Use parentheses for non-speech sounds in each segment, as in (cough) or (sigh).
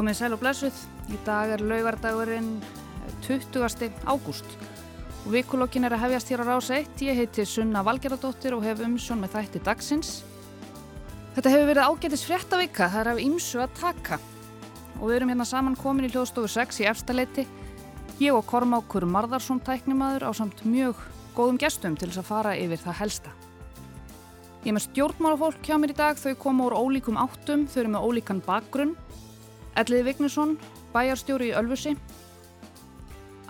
Komið sæl og blessuð. Í dag er laugardagurinn 20. ágúst og vikulokkin er að hefjast hér á rás 1. Ég heiti Sunna Valgeradóttir og hef umsjón með þætti dagsins. Þetta hefur verið ágætis fréttavika, það er af ýmsu að taka og við erum hérna saman komin í hljóðstofu 6 í efstaleiti. Ég og Kormákur Marðarsson tæknimaður á samt mjög góðum gestum til þess að fara yfir það helsta. Ég er með stjórnmálafólk hjá mér í dag, þau koma úr ólíkum áttum, þau eru með ólíkan bakgrunn. Elliði Vignesson, bæjarstjóri í Ölfusi.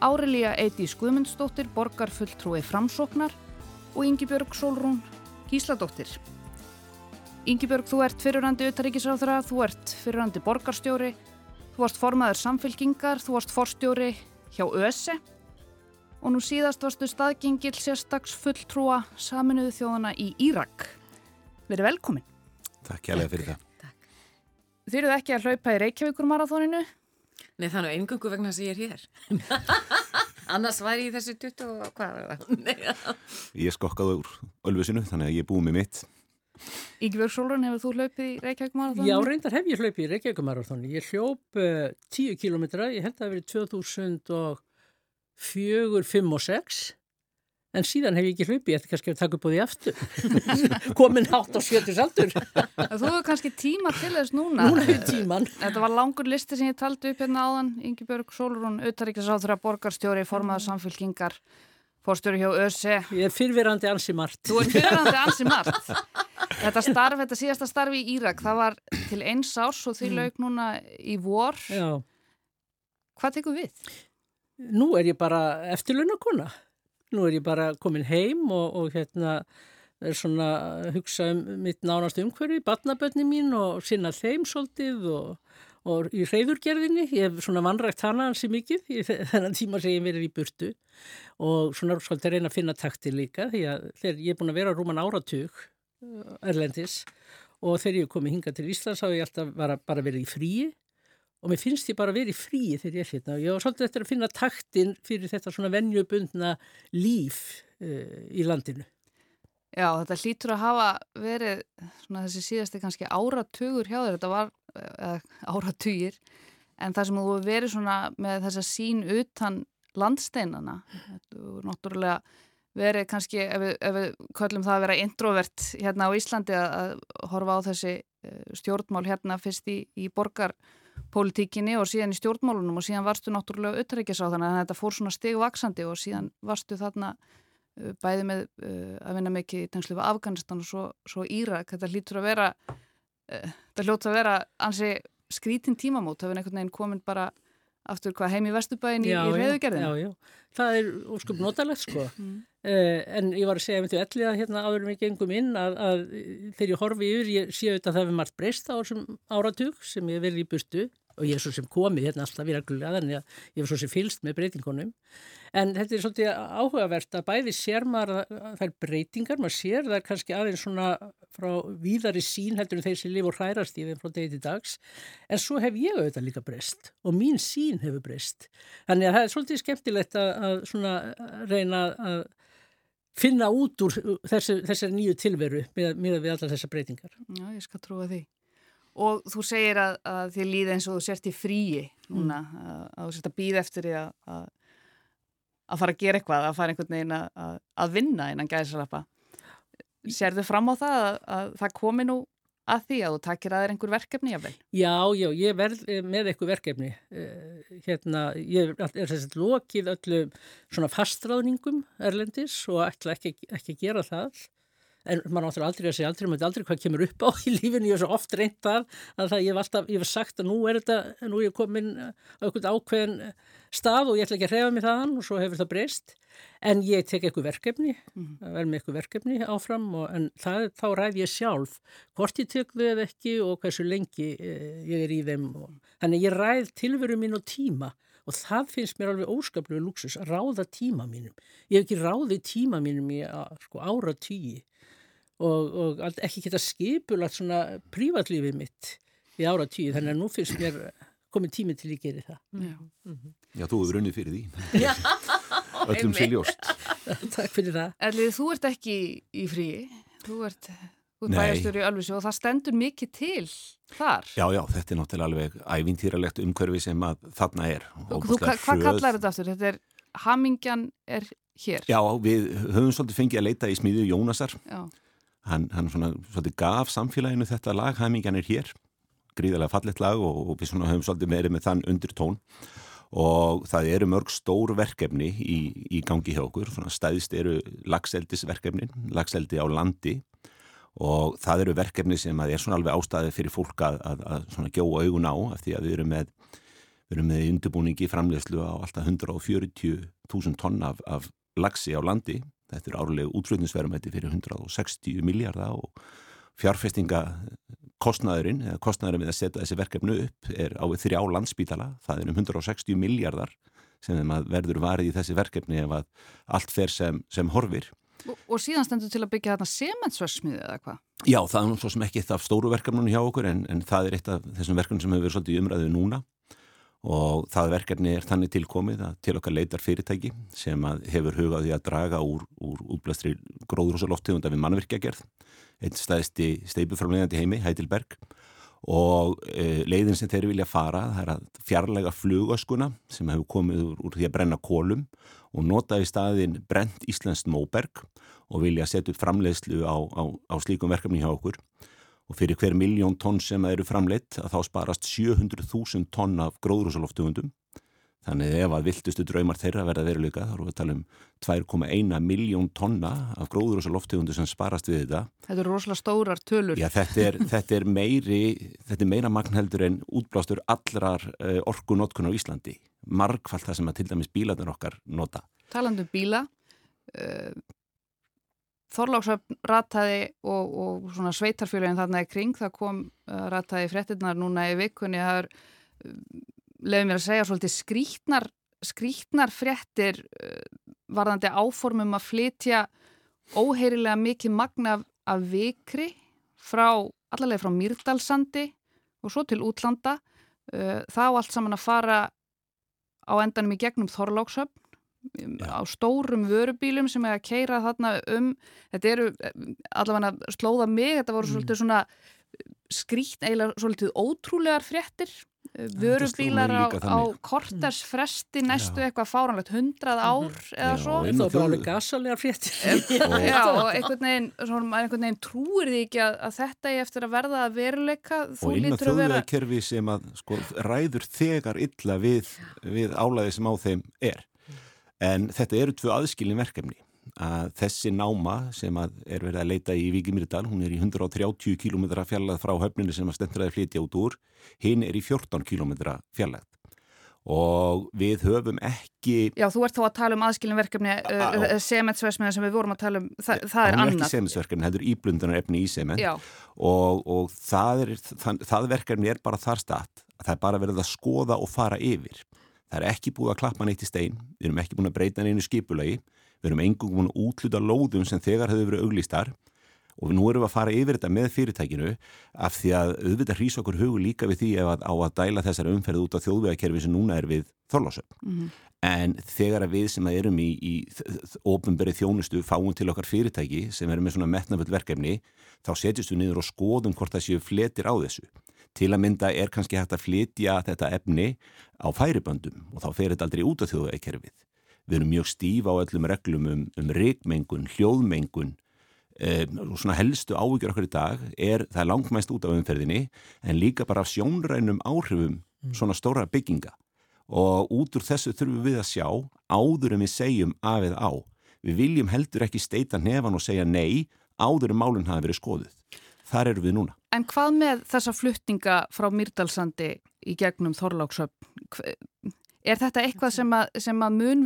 Árelíja Eiti Skuðmundsdóttir, borgarfulltrúi framsóknar og Yngibjörg Solrún Gísladóttir. Yngibjörg, þú ert fyrirrandi utaríkisráþara, þú ert fyrirrandi borgarstjóri, þú varst formaður samfélkingar, þú varst forstjóri hjá ÖSE og nú síðast varstu staðgengil sérstags fulltrúa saminuðu þjóðana í Írak. Verið velkomin. Takk kjærlega fyrir það. Þið eruð ekki að hlaupa í Reykjavíkur-marathóninu? Nei, þannig engungu vegna sem ég er hér. (laughs) Annars væri ég þessu 20 og hvað var það? Ég skokkaði úr Ölfusinu, þannig að ég er búið með mitt. Ígjörg Solrún, hefur þú hlaupið í Reykjavík-marathónu? Já, reyndar hef ég hlaupið í Reykjavík-marathónu. Ég hljóp uh, 10 kilometra, ég held að það verið 2004, 5 og 6. En síðan hef ég ekki hlaupið, ég ætti kannski að taka upp á því aftur. (laughs) Komin hátt á sjötusaldur. Þú hefur kannski tíma til þess núna. Núna hefur tíman. Þetta var langur listi sem ég taldi upp hérna áðan. Ígjörg Solrún, auðtaríkjasáþra, borgarstjóri, formaður samfélkingar, fórstjóri hjá ÖSE. Ég er fyrfirandi ansi margt. Þú er fyrfirandi (laughs) ansi margt. Þetta starf, þetta síðasta starfi í Írak, það var til eins árs og því lauk núna í vor. Já. Hvað tekur við? Nú er ég bara eftirlaunakona. Nú er ég bara komin heim og, og hérna er svona að hugsa um mitt nánast umhverfi, batnabönni mín og sinna þeim svolítið og, og í reyðurgerðinni. Ég hef svona vanrægt hana hansi mikið þennan tíma sem ég verið í burtu og svona svolítið reyna að finna takti líka því að þegar ég er búin að vera rúman áratug erlendis og þegar ég komi hinga til Íslands þá hef ég alltaf bara verið í fríi og mér finnst ég bara verið í fríi þegar ég er hérna. Og ég var svolítið eftir að finna taktin fyrir þetta svona vennjubundna líf uh, í landinu. Já, þetta hlýtur að hafa verið svona þessi síðasti kannski áratugur hjá þér, þetta var uh, áratugir, en það sem þú verið svona með þessa sín utan landsteinana, þetta er náttúrulega verið kannski, ef við, ef við köllum það að vera introvert hérna á Íslandi að, að horfa á þessi uh, stjórnmál hérna fyrst í, í borgar pólitíkinni og síðan í stjórnmálunum og síðan varstu náttúrulega auðrækjast á þannig að þetta fór svona stigvaksandi og síðan varstu þarna uh, bæði með uh, að vinna mikið í tengslu við Afganistan og svo, svo Írak. Þetta hlýtur að vera, uh, þetta hljótt að vera ansi skrítin tímamót, það er einhvern veginn komin bara aftur hvað heim í Vestubæin í, í reyðugerðin. Já, já, það er óskup notalegt sko. Mm. Uh, en ég var að segja með því allir að hérna áður við gengum inn að, að þegar ég horfi yfir, ég sé auðvitað að það hefur margt breyst á þessum áratug sem ég verið í burtu og ég er svo sem komið hérna alltaf í reglulega þannig að ég var svo sem fylst með breytingunum en þetta er svolítið áhugavert að bæði sér maður þær breytingar, maður sér það kannski aðeins svona frá víðari sín heldur en þeir sem lifa og hrærast í þeim frá degi til dags en svo hef ég auðvitað líka breyst og mín sín hefur breyst þannig að það er svolítið skemmtilegt að, að svona reyna að finna út úr þessi, þessari nýju tilveru með, við allar þessar breytingar. Já, ég skal trúa því. Og þú segir að, að þið líði eins og þú sért í fríi núna, mm. að, að þú sért að býða eftir því að, að fara að gera eitthvað, að fara einhvern veginn að vinna innan gæðisarappa. Sér þau fram á það að það komi nú að því að þú takir að þér einhver verkefni jáfnvel? Já, já, ég verð með einhver verkefni. Hérna, ég er þess að lokið öllum svona fastráðningum erlendis og ætla ekki, ekki að gera það en maður náttúrulega aldrei að segja aldrei, maður veit aldrei hvað kemur upp á (laughs) í lífinu, ég hef svo oft reynt það að það ég hef alltaf, ég hef sagt að nú er þetta, nú er ég komin á einhvern ákveðin stað og ég ætla ekki að hrefa mig þaðan og svo hefur það breyst en ég tek eitthvað verkefni, mm. verð með eitthvað verkefni áfram og en það, þá ræð ég sjálf hvort ég tek þau eða ekki og hversu lengi eh, ég er í þeim og, þannig ég ræð tilveru mín og tíma og það finnst mér alveg óskaplega luxus að ráða tíma mínum. Ég hef ekki ráðið tíma mínum í sko, ára tíi og, og ekki geta skipulagt svona prívatlífið mitt í ára tíu þannig að nú finnst mér komið tími til að gera það. Já, mm -hmm. Já þú hefur runnið fyrir því. (laughs) Öllum siljóst. (laughs) Takk fyrir það. Erlið, þú ert ekki í fríi, þú ert Þú ert Nei. bæjastur í Ölfusi og það stendur mikið til þar. Já, já, þetta er náttúrulega alveg ævintýralegt umhverfi sem að þarna er. Og þú, hva, hvað kallar þetta aftur? Þetta er Hamingjan er hér. Já, við höfum svolítið fengið að leita í smíðu Jónasar. Já. Hann, hann svona, svolítið gaf samfélaginu þetta lag, Hamingjan er hér. Gríðarlega fallet lag og, og við höfum svolítið verið með þann undir tón. Og það eru mörg stór verkefni í, í gangi hjá okkur. Svona stæðist eru lagseldisverkefnin, lagseldi á landi og það eru verkefni sem að er svona alveg ástæði fyrir fólk að, að, að svona gjóa augun á af því að við erum með við erum með undirbúningi framlegslu á alltaf 140.000 tonn af, af lagsi á landi þetta er árlega útflutnisverðumætti fyrir 160 miljardar og fjárfestinga kostnaðurinn eða kostnaðurinn við að setja þessi verkefnu upp er á þrjá landspítala. Það er um 160 miljardar sem verður varið í þessi verkefni ef að allt fer sem, sem horfir. Og, og síðan stendur til að byggja þarna sementsversmiðu eða hvað? Já, það er sem ekki eitt af stóru verkefnunum hjá okkur en, en það er eitt af þessum verkefnum sem hefur verið svolítið í umræðu núna og það verkefni er þannig tilkomið að til okkar leitar fyrirtæki sem hefur hugað því að draga úr, úr útblæstri gróðrúsaloftegunda við mannvirkjagerð, einn stæðsti steipuframlegandi heimi, Heidelberg. Og e, leiðin sem þeir vilja fara það er að fjarlæga flugöskuna sem hefur komið úr, úr því að brenna kólum og nota í staðin brent Íslands móberg og vilja setja upp framleiðslu á, á, á slíkum verkefni hjá okkur og fyrir hver miljón tonn sem eru framleitt að þá sparast 700.000 tonn af gróðrúsaloftugundum þannig ef að viltustu draumar þeirra verða veruleika þá erum við að tala um 2,1 miljón tonna af gróðrúsaloftugundum sem sparast við þetta Þetta eru rosalega stórar tölur. Já, þetta er, (laughs) þetta er meiri þetta er meira magnheldur en útblástur allrar uh, orkunótkun á Íslandi margfald það sem að til dæmis bílarnir okkar nota. Talandu um bíla, uh, Þorláksöfn rataði og, og svona sveitarfélagin þarna í kring, það kom uh, rataði fréttinnar núna í vikunni, það er, uh, lefum mér að segja, svolítið skrítnar, skrítnar fréttir uh, varðandi áformum að flytja óheirilega mikið magna af, af vikri frá, allavega frá Mýrdalsandi og svo til útlanda. Uh, það á allt saman að fara á endanum í gegnum Þorláksöfn á stórum vörubílum sem er að keira þarna um. Þetta eru allavega að slóða mig þetta voru svolítið svona skrýtt, eiginlega svolítið ótrúlegar fréttir. Vörubílar á, á kortersfresti næstu eitthvað fáranlegt, hundrað ár eða Já, svo. Það (laughs) var bara alveg gasalegar fréttir. Já, og einhvern veginn, svona, einhvern veginn trúir því ekki að, að þetta er eftir að verða að veruleika. Þú og inn á þjóðvegakerfi sem að sko, ræður þegar illa við, við álæði sem á þeim er. En þetta eru tvö aðskilin verkefni. Að þessi náma sem er verið að leita í Víkimýrdal, hún er í 130 km fjallað frá höfninu sem að stendraði flytja út úr, hinn er í 14 km fjallað. Og við höfum ekki... Já, þú ert þá að tala um aðskilin verkefni Á- uh, sementsversmiða sem við vorum að tala um, Þa, það er hún er ekki annað semisverkefni, þetta er íblundunar efni í sement. Og, og það, er, það, það verkefni er bara þar statt að það er bara verið að skoða og fara yfir. Það er ekki búið að klappa neitt í stein, við erum ekki búin að breyta neinu skipulagi, við erum engum búin að útluta lóðum sem þegar hefur verið auglýstar og nú erum við að fara yfir þetta með fyrirtækinu af því að auðvitað hrýs okkur hugur líka við því ef að á að dæla þessari umferð út á þjóðvegakerfi sem núna er við Þorlásöp. En þegar að við sem að erum í, í ofinberið þjónustu fáum til okkar fyrirtæki sem erum með svona metnafull verkefni þá setjumst við niður og skoðum hvort það séu fletir á þessu. Til að mynda er kannski hægt að flytja þetta efni á færiböndum og þá fer þetta aldrei út á þjóðvegakerfið. Við erum mjög stíf á öllum reglum um, um reikmengun, hljóðmengun um, og svona helstu ávíkjur okkur í dag er það er langmæst út af umferðinni en líka bara af sjónrænum áhrifum svona stóra bygginga og út úr þessu þurfum við að sjá áður en við segjum af eða á. Við viljum heldur ekki steita nefan og segja nei áður en málinn hafi verið skoðuð. Þar eru við núna. En hvað með þessa fluttinga frá Myrdalsandi í gegnum Þorláksöfn? Er þetta eitthvað sem að, sem að mun,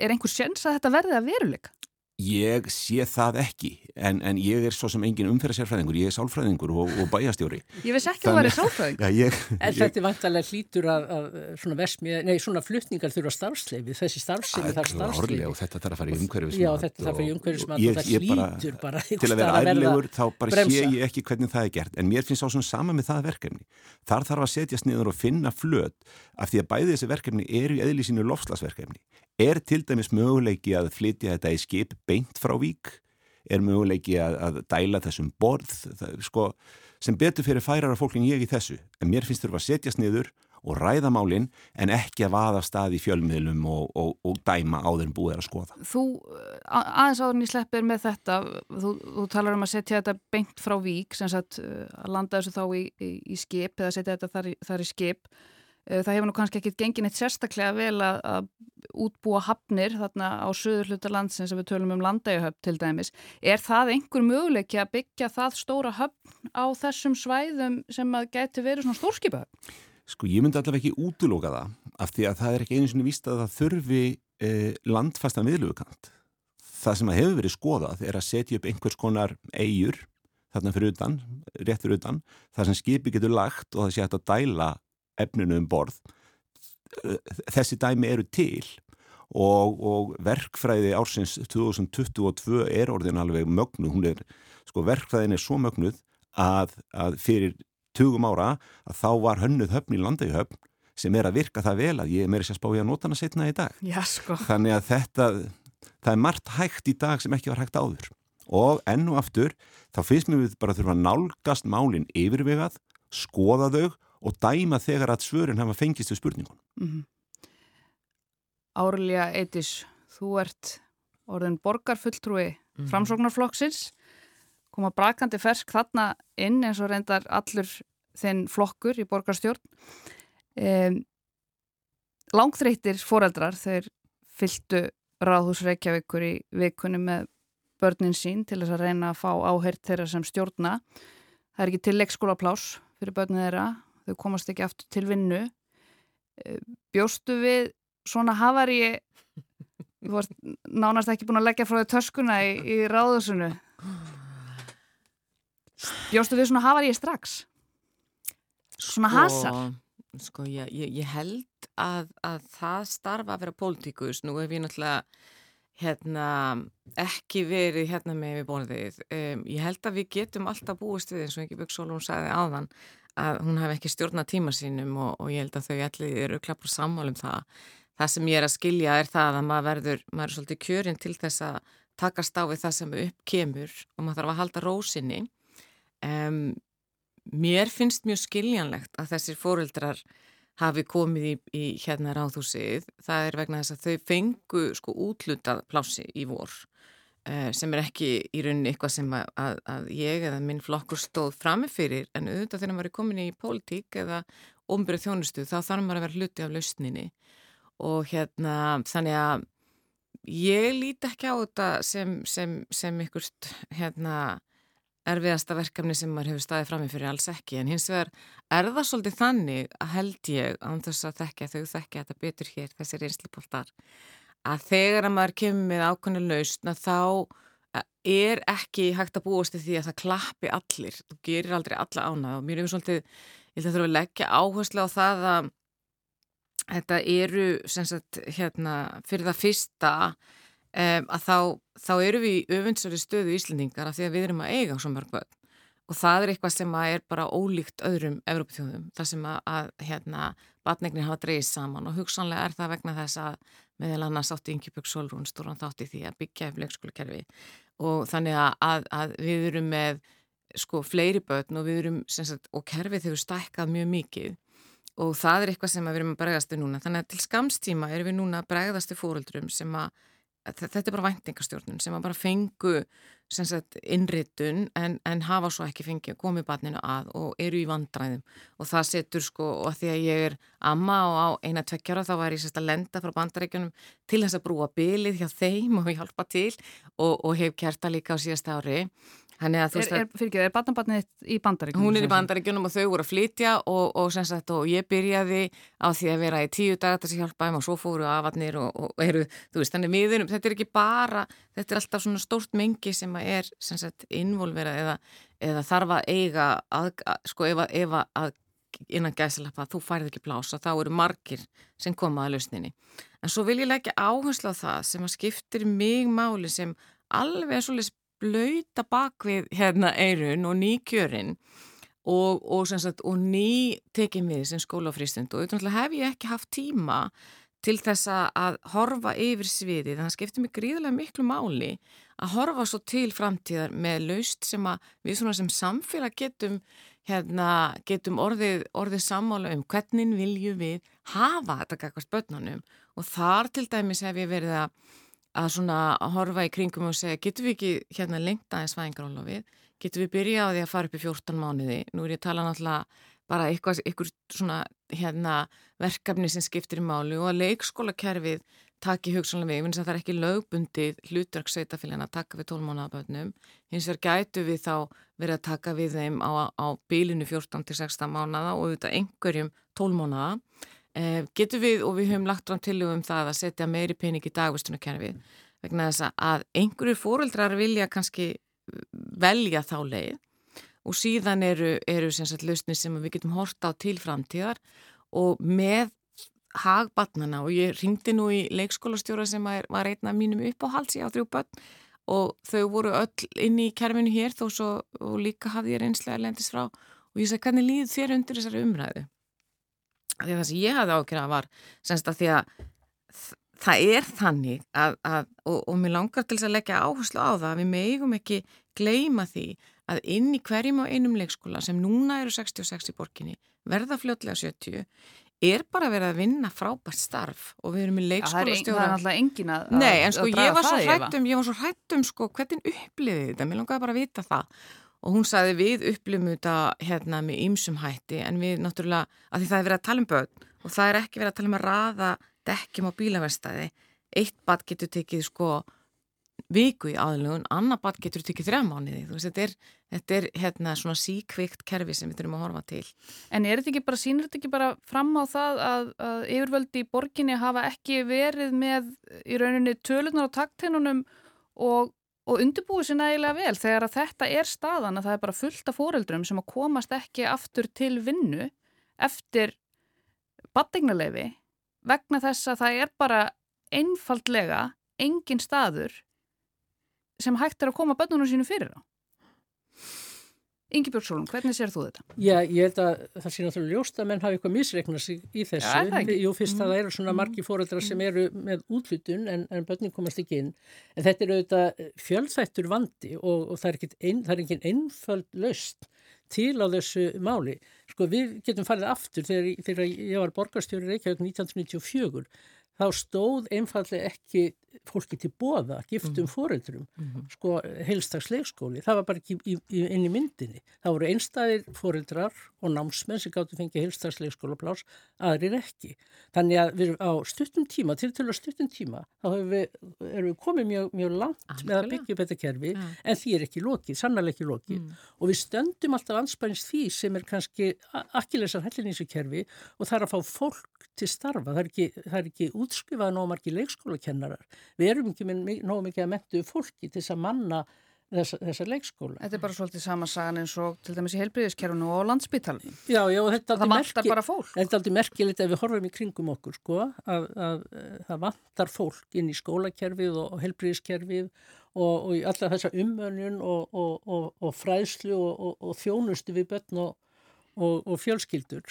er einhver sjens að þetta verði að veruleika? Ég sé það ekki, en, en ég er svo sem engin umferðarsérfræðingur, ég er sálfræðingur og, og bæjastjóri. Ég veist ekki að það væri sálfræðing. Já, ég, En þetta er vantarlega hlítur að, að svona versmið, nei svona flutningar þurfa starfsleifi, þessi starfsemi þarf starfsleifi. og þetta þarf að fara í umhverfis Já, þetta þarf að fara í umhverfismat og það hlýtur bara til að vera ærlegur þá bara bremsa. sé ég ekki hvernig það er gert en mér finnst á svona sama með það verkefni þar þarf að setjast niður og finna flöt af því að bæði þessi verkefni eru í eðli sínu lofslagsverkefni er til dæmis möguleiki að flytja þetta í skip beint frá vík er möguleiki að, að dæla þessum borð, það, sko, sem betur fyrir færar af fólkin ég í þessu, en mér finnst þurfa að setjast niður og ræða málinn en ekki að vaða stað í fjölmiðlum og, og, og dæma á þeirra búið að skoða. Þú aðeins áðurinn í sleppir með þetta, þú, þú talar um að setja þetta beint frá vík, sem sagt að landa þessu þá í, í, í skip eða setja þetta þar í, þar í skip. Það hefur nú kannski ekki gengin eitt sérstaklega vel að, að útbúa hafnir þarna á söður hluta landsins sem við tölum um landægahöfn til dæmis. Er það einhver möguleiki að byggja það stóra höfn á þessum svæðum sem að geti verið svona stórskipahöfn? Sko ég myndi allavega ekki útloka það af því að það er ekki einu sinni víst að það þurfi eh, landfasta miðlugukant. Það sem að hefur verið skoðað er að setja upp einhvers konar eigur þarna fyrir utan, rétt fyrir utan, þar sem skipi getur lagt og það sé hægt að dæla efninu um borð. Þessi dæmi eru til og, og verkfræði ársins 2022 er orðin alveg mögnuð, hún er, sko verkfræðin er svo mögnuð að, að fyrir 20 ára að þá var hönnuð höfn í landauhöfn sem er að virka það vel að ég er meira sér spáið að nota hana setna í dag. Já, sko. Þannig að þetta, það er margt hægt í dag sem ekki var hægt áður. Og enn og aftur, þá finnst mér við bara að þurfa að nálgast málinn yfirvegað, skoða þau og dæma þegar að svörin hafa fengist við spurningun. Mm -hmm. Árlega Eitis, þú ert orðin borgarfulltrúi mm -hmm. framsóknarflokksins koma brakandi fersk þarna inn eins og reyndar allur þinn flokkur í borgarstjórn. Um, langþreytir foreldrar þeir fylgtu ráðhús Reykjavíkur í vikunni með börnin sín til þess að reyna að fá áhert þeirra sem stjórna. Það er ekki til leikskóla plás fyrir börnin þeirra, þau komast ekki aftur til vinnu. Bjóstu við svona hafari, þú varst nánast ekki búin að leggja frá þau töskuna í, í ráðhúsinu. Bjóstu við svona hafar ég strax? Svona sko, hasar? Sko, ég, ég, ég held að, að það starfa að vera pólitíkus. Nú hef ég náttúrulega hérna, ekki verið hérna með við bónuðið. Um, ég held að við getum alltaf búist við eins og ekki Böggsólum sagði áðan að hún hef ekki stjórnað tíma sínum og, og ég held að þau allir eru klappur sammálum það. Það sem ég er að skilja er það að maður verður, maður er svolítið kjörinn til þess að takast á við það sem upp kemur og maður þarf að halda rósinni Um, mér finnst mjög skiljanlegt að þessir fóreldrar hafi komið í, í hérna ráðhúsið. Það er vegna þess að þau fengu sko útlutað plási í vor uh, sem er ekki í rauninni eitthvað sem að, að, að ég eða minn flokkur stóð framifyrir en auðvitað þegar maður er komin í pólitík eða ombyrðu þjónustu þá þarf maður að vera hluti af lausninni. Og hérna þannig að ég líti ekki á þetta sem, sem, sem ykkurst hérna erfiðasta verkefni sem maður hefur staðið fram með fyrir alls ekki. En hins vegar er það svolítið þannig að held ég án þess að þekka þau þekka þetta betur hér þessir einslipoltar að þegar að maður kemur með ákveðinu lausna þá er ekki hægt að búast því að það klappi allir, þú gerir aldrei alla ánað og mér er svolítið, ég held að þurfa að leggja áherslu á það að þetta eru sagt, hérna, fyrir það fyrsta um, að þá, þá eru við í öfundsari stöðu Íslandingar af því að við erum að eiga svo mörg völd og það er eitthvað sem er bara ólíkt öðrum Evrópþjóðum, það sem að, að hérna, batnegnir hafa dreyið saman. Og hugsanlega er það vegna þess að meðal annars átti Ingebjörg Solrún stóran þátti því að byggja upp leikskólakerfi og þannig að, að við erum með sko fleiri börn og við erum sagt, og kerfið hefur stækkað mjög mikið. Og það er eitthvað sem við erum að bregðast við núna. Þannig að til skamstíma erum við núna að bregðast við fóröldrum sem að þetta er bara væntingastjórnun sem að bara fengu sagt, innritun en, en hafa svo ekki fengið komið barninu að og eru í vandræðum. Og það setur sko og því að ég er amma og á eina tveggjara þá var ég sérst að lenda frá bandarækjunum til þess að brúa bylið hjá þeim og hjálpa til og, og hef kert að líka á síðasta ári Er, er, fyrir, er barnabarnið í bandaríkunum? Hún er í bandaríkunum og þau voru að flytja og, og, sagt, og ég byrjaði á því að vera í tíu dagar til að hjálpa þeim og svo fóru aðvarnir og, og eru, þú veist, þannig við erum, þetta er ekki bara, þetta er alltaf svona stórt mengi sem er sagt, involverað eða, eða þarf að eiga, að, sko ef að, ef að innan gæsalappa þú færð ekki plása, þá eru margir sem koma að lausninni. En svo vil ég leggja áherslu á það sem að skiptir mig máli sem alveg svolítið blöyta bakvið hérna eirun og nýkjörinn og, og, og ný tekið við sem skólafrýstund og auðvitað hef ég ekki haft tíma til þess að horfa yfir sviði þannig að það skiptir mig gríðilega miklu máli að horfa svo til framtíðar með laust sem að við svona sem samfélag getum, hérna, getum orðið, orðið sammála um hvernig viljum við hafa þetta gagvart börnunum. Og þar til dæmis hef ég verið að, að svona að horfa í kringum og segja getum við ekki hérna lengt aðeins fæðingarólofið, getum við byrjað á því að fara upp í 14 mánuði, nú er ég að tala náttúrulega bara eitthvað, eitthvað svona hérna, verkefni sem skiptir í máli og að leikskólakerfið taki hugsanlega við, það er ekki lögbundið hlutverk sveitafélagin að taka við tólmánaðaböðnum, hins vegar gætu við þá verið að taka við þeim á, á bílinu 14-16 mánaða og auðvitað einhverjum tólmánaða eh, getur við og við höfum lagt fram til um það að setja meiri pening í dagvistunarkerfið vegna þess að einhverjur fóreldrar vilja kannski velja þá leið og síðan eru, eru lausnir sem við getum horta á til framtíðar og með hagbatnana og ég ringdi nú í leikskólastjóra sem var einn af mínum uppáhalds ég á þrjú börn og þau voru öll inn í kerfinu hér þó svo og líka hafði ég reynslega lendist frá og ég sagði hvernig líð þér undir þessari umræðu því að það sem ég hafði ákveða var semst að því að það er þannig að, að og, og mér langar til þess að leggja áherslu á það að við megum ekki gleima því að inn í hverjum á einum leikskóla sem núna eru 66 í borginni verða fljótlega 70 er bara verið að vinna frábært starf og við erum í leikskólastjóra. Það er alltaf engin að Nei, en sko ég var svo hrættum ég var svo hrættum sko hvernig uppliðið þetta? Mér langaði bara að vita það og hún saði við upplifum þetta hérna með ýmsum hætti en við náttúrulega að því það er verið að tala um börn og það er ekki verið að tala um að raða dekkjum á bílaverstaði eitt bad getur tekið sko viku í aðlugun, annar bad getur tekið þrjá mánuði, þú veist, þetta er, þetta er hérna svona síkvikt kerfi sem við þurfum að horfa til. En er þetta ekki bara, sínur þetta ekki bara fram á það að, að yfirvöldi í borginni hafa ekki verið með í rauninni tölunar á takteinunum og, og undirbúið sér nægilega vel þegar að þetta er staðan að það er bara fullt af fóreldrum sem að komast ekki aftur til vinnu eftir baddegnarleifi vegna þess að það er bara einfaldlega engin staður sem hægt er að koma bönnunum sínu fyrir á. Ingi Björnsólum, hvernig sér þú þetta? Já, ég held að það sé náttúrulega ljóst að menn hafi eitthvað misreiknað sig í þessu. Já, það ekki. Jú, fyrst mm. að það eru svona margi fóreldrar sem eru með útlutun en, en bönnin komast ekki inn. En þetta er auðvitað fjölþættur vandi og, og það er ekki einföld löst til á þessu máli. Sko við getum farið aftur þegar, þegar ég var borgarstjóri Reykjavík 1994 þá stóð einfallega ekki fólki til bóða, giftum mm. foreldrum mm -hmm. sko heilstagsleikskóli það var bara ekki í, í, inn í myndinni það voru einstæðir foreldrar og námsmenn sem gáttu fengið heilstagsleikskóla plás, aðrir ekki þannig að við á stuttum tíma til til að stuttum tíma þá við, erum við komið mjög, mjög langt Alkjörlega. með að byggja upp þetta kerfi ja. en því er ekki lokið, sannlega ekki lokið mm. og við stöndum alltaf anspænist því sem er kannski akkilesar hellinísu kerfi og það er að fá fólk til starfa, það er ekki, það er ekki útskrifaði nóg margi leikskólakennarar við erum ekki með nóg mikið að mentu fólki til þess að manna þessa, þessa leikskóla. Þetta er bara svolítið sama sagan eins og til dæmis í helbriðiskerfunu og landsbyttalni. Já, já, þetta er aldrei merki, merkilegt ef við horfum í kringum okkur, sko, að, að, að það vantar fólk inn í skólakerfið og, og helbriðiskerfið og, og í alla þessa umönnun og, og fræðslu og þjónustu við börn og og, og fjölskyldur.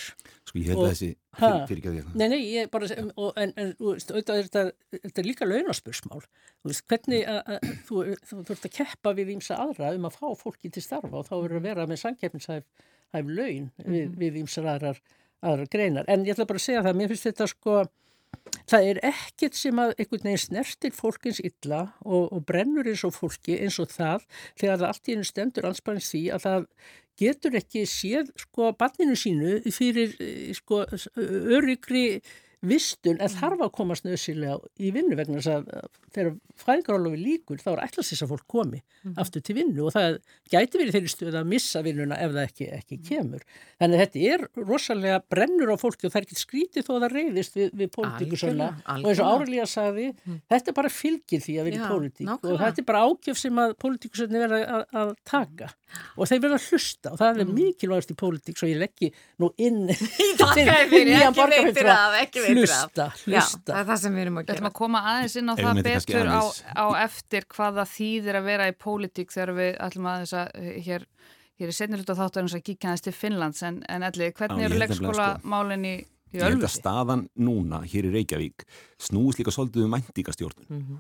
Sko ég held að þessi fyrir, fyrir Nei, nei, ég bara og, en, en auðvitað er þetta, þetta er líka launaspursmál þú veist, hvernig að, að, þú, þú, ert að keppa við ímsa aðra um að fá fólki til starfa og þá verður að vera með sangkeppnishæf laun við, mhm. við ímsa aðrar, aðrar greinar. En ég ætla bara að segja það, mér finnst þetta sko Það er ekkert sem að einhvern veginn snertir fólkins illa og, og brennur eins og fólki eins og það þegar það allt í hennu stendur ansparins því að það getur ekki séð sko banninu sínu fyrir eh, sko öryggri vistun en þarf að komast nöðsilega í vinnu vegna þess að þegar fæðingarálofi líkur þá er ætlast þess að fólk komi mm aftur til vinnu og það gæti verið þeirri stuð að missa vinnuna ef það ekki, ekki mhm. kemur. Þannig að þetta er rosalega brennur á fólki og það er ekki skrítið þó að það reyðist við, við pólitíkusöna og eins og Árelíja sagði mm. þetta er bara fylgir því að vera í pólitík og þetta er bara ágjöf sem að pólitíkusöna verða að, að taka mm. Og þeir verða að hlusta og það er mhm. mikilvægast í pólitík svo ég leggi nú inn (laughs) í hlusta, hlusta. Já, það er það sem við erum að gera. Við ætlum að koma aðeins inn á Erum það betur á, á eftir hvaða þýðir að vera í pólitík þegar við ætlum að þess að hér, hér er setnilut á þáttarins að kíkja aðeins til Finnlands en, en allir, hvernig eru leikskólamálinn í Í Ég held að Ölfusi? staðan núna hér í Reykjavík snúist líka svolítið um mæntingastjórnun. Mhm.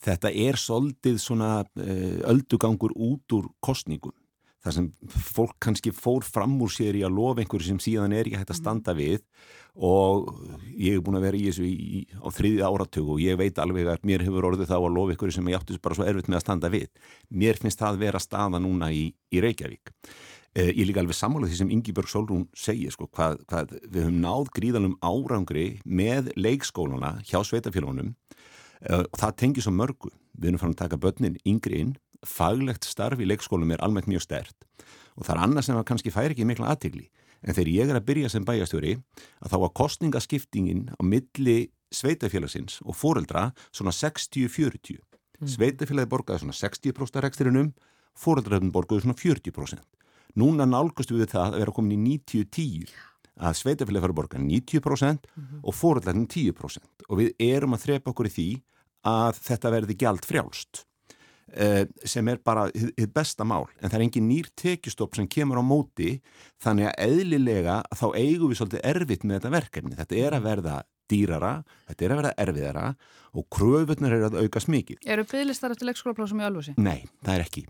Þetta er svolítið svona uh, öldugangur út úr kostningum. Það sem fólk kannski fór fram úr sér í að lofa einhverju sem síðan er ekki hægt að standa við og ég hef búin að vera í þessu í, á þriðja áratug og ég veit alveg að mér hefur orðið þá að lofa einhverju sem ég áttu bara svo erfitt með að standa við. Mér finnst það vera staða núna í, í Reykjavík. Eh, ég líka alveg sammálað því sem Ingibjörg Solrún segir sko, hvað, hvað við höfum náð gríðanum árangri með leikskólana hjá sveitafélagunum uh, og það tengir svo mörgu. Við erum farin að taka börnin yngri inn, faglegt starf í leikskólum er almennt mjög stert og það er annað sem að kannski færi ekki mikla aðtegli. En þegar ég er að byrja sem bæjastjóri að þá var kostningaskiptingin á milli sveitafélagsins og foreldra svona 60-40. Sveitafélagi borgaði svona 60% af reksturinnum, foreldraröfn borgaði svona 40%. Núna nálgustu við það að vera komin í 90-10 að sveitafélagi fara að borga 90% og foreldrarinn 10% og við erum að þrepa okkur í því að þetta verði gjald frjálst sem er bara hið besta mál en það er engin nýr tekjustopp sem kemur á móti þannig að eðlilega þá eigum við svolítið erfitt með þetta verkefni þetta er að verða dýrara þetta er að verða erfiðara og kröfurnar er að aukast mikið Eru bygglistar eftir leikskólaplásum í Ölfusi? Nei, það er ekki.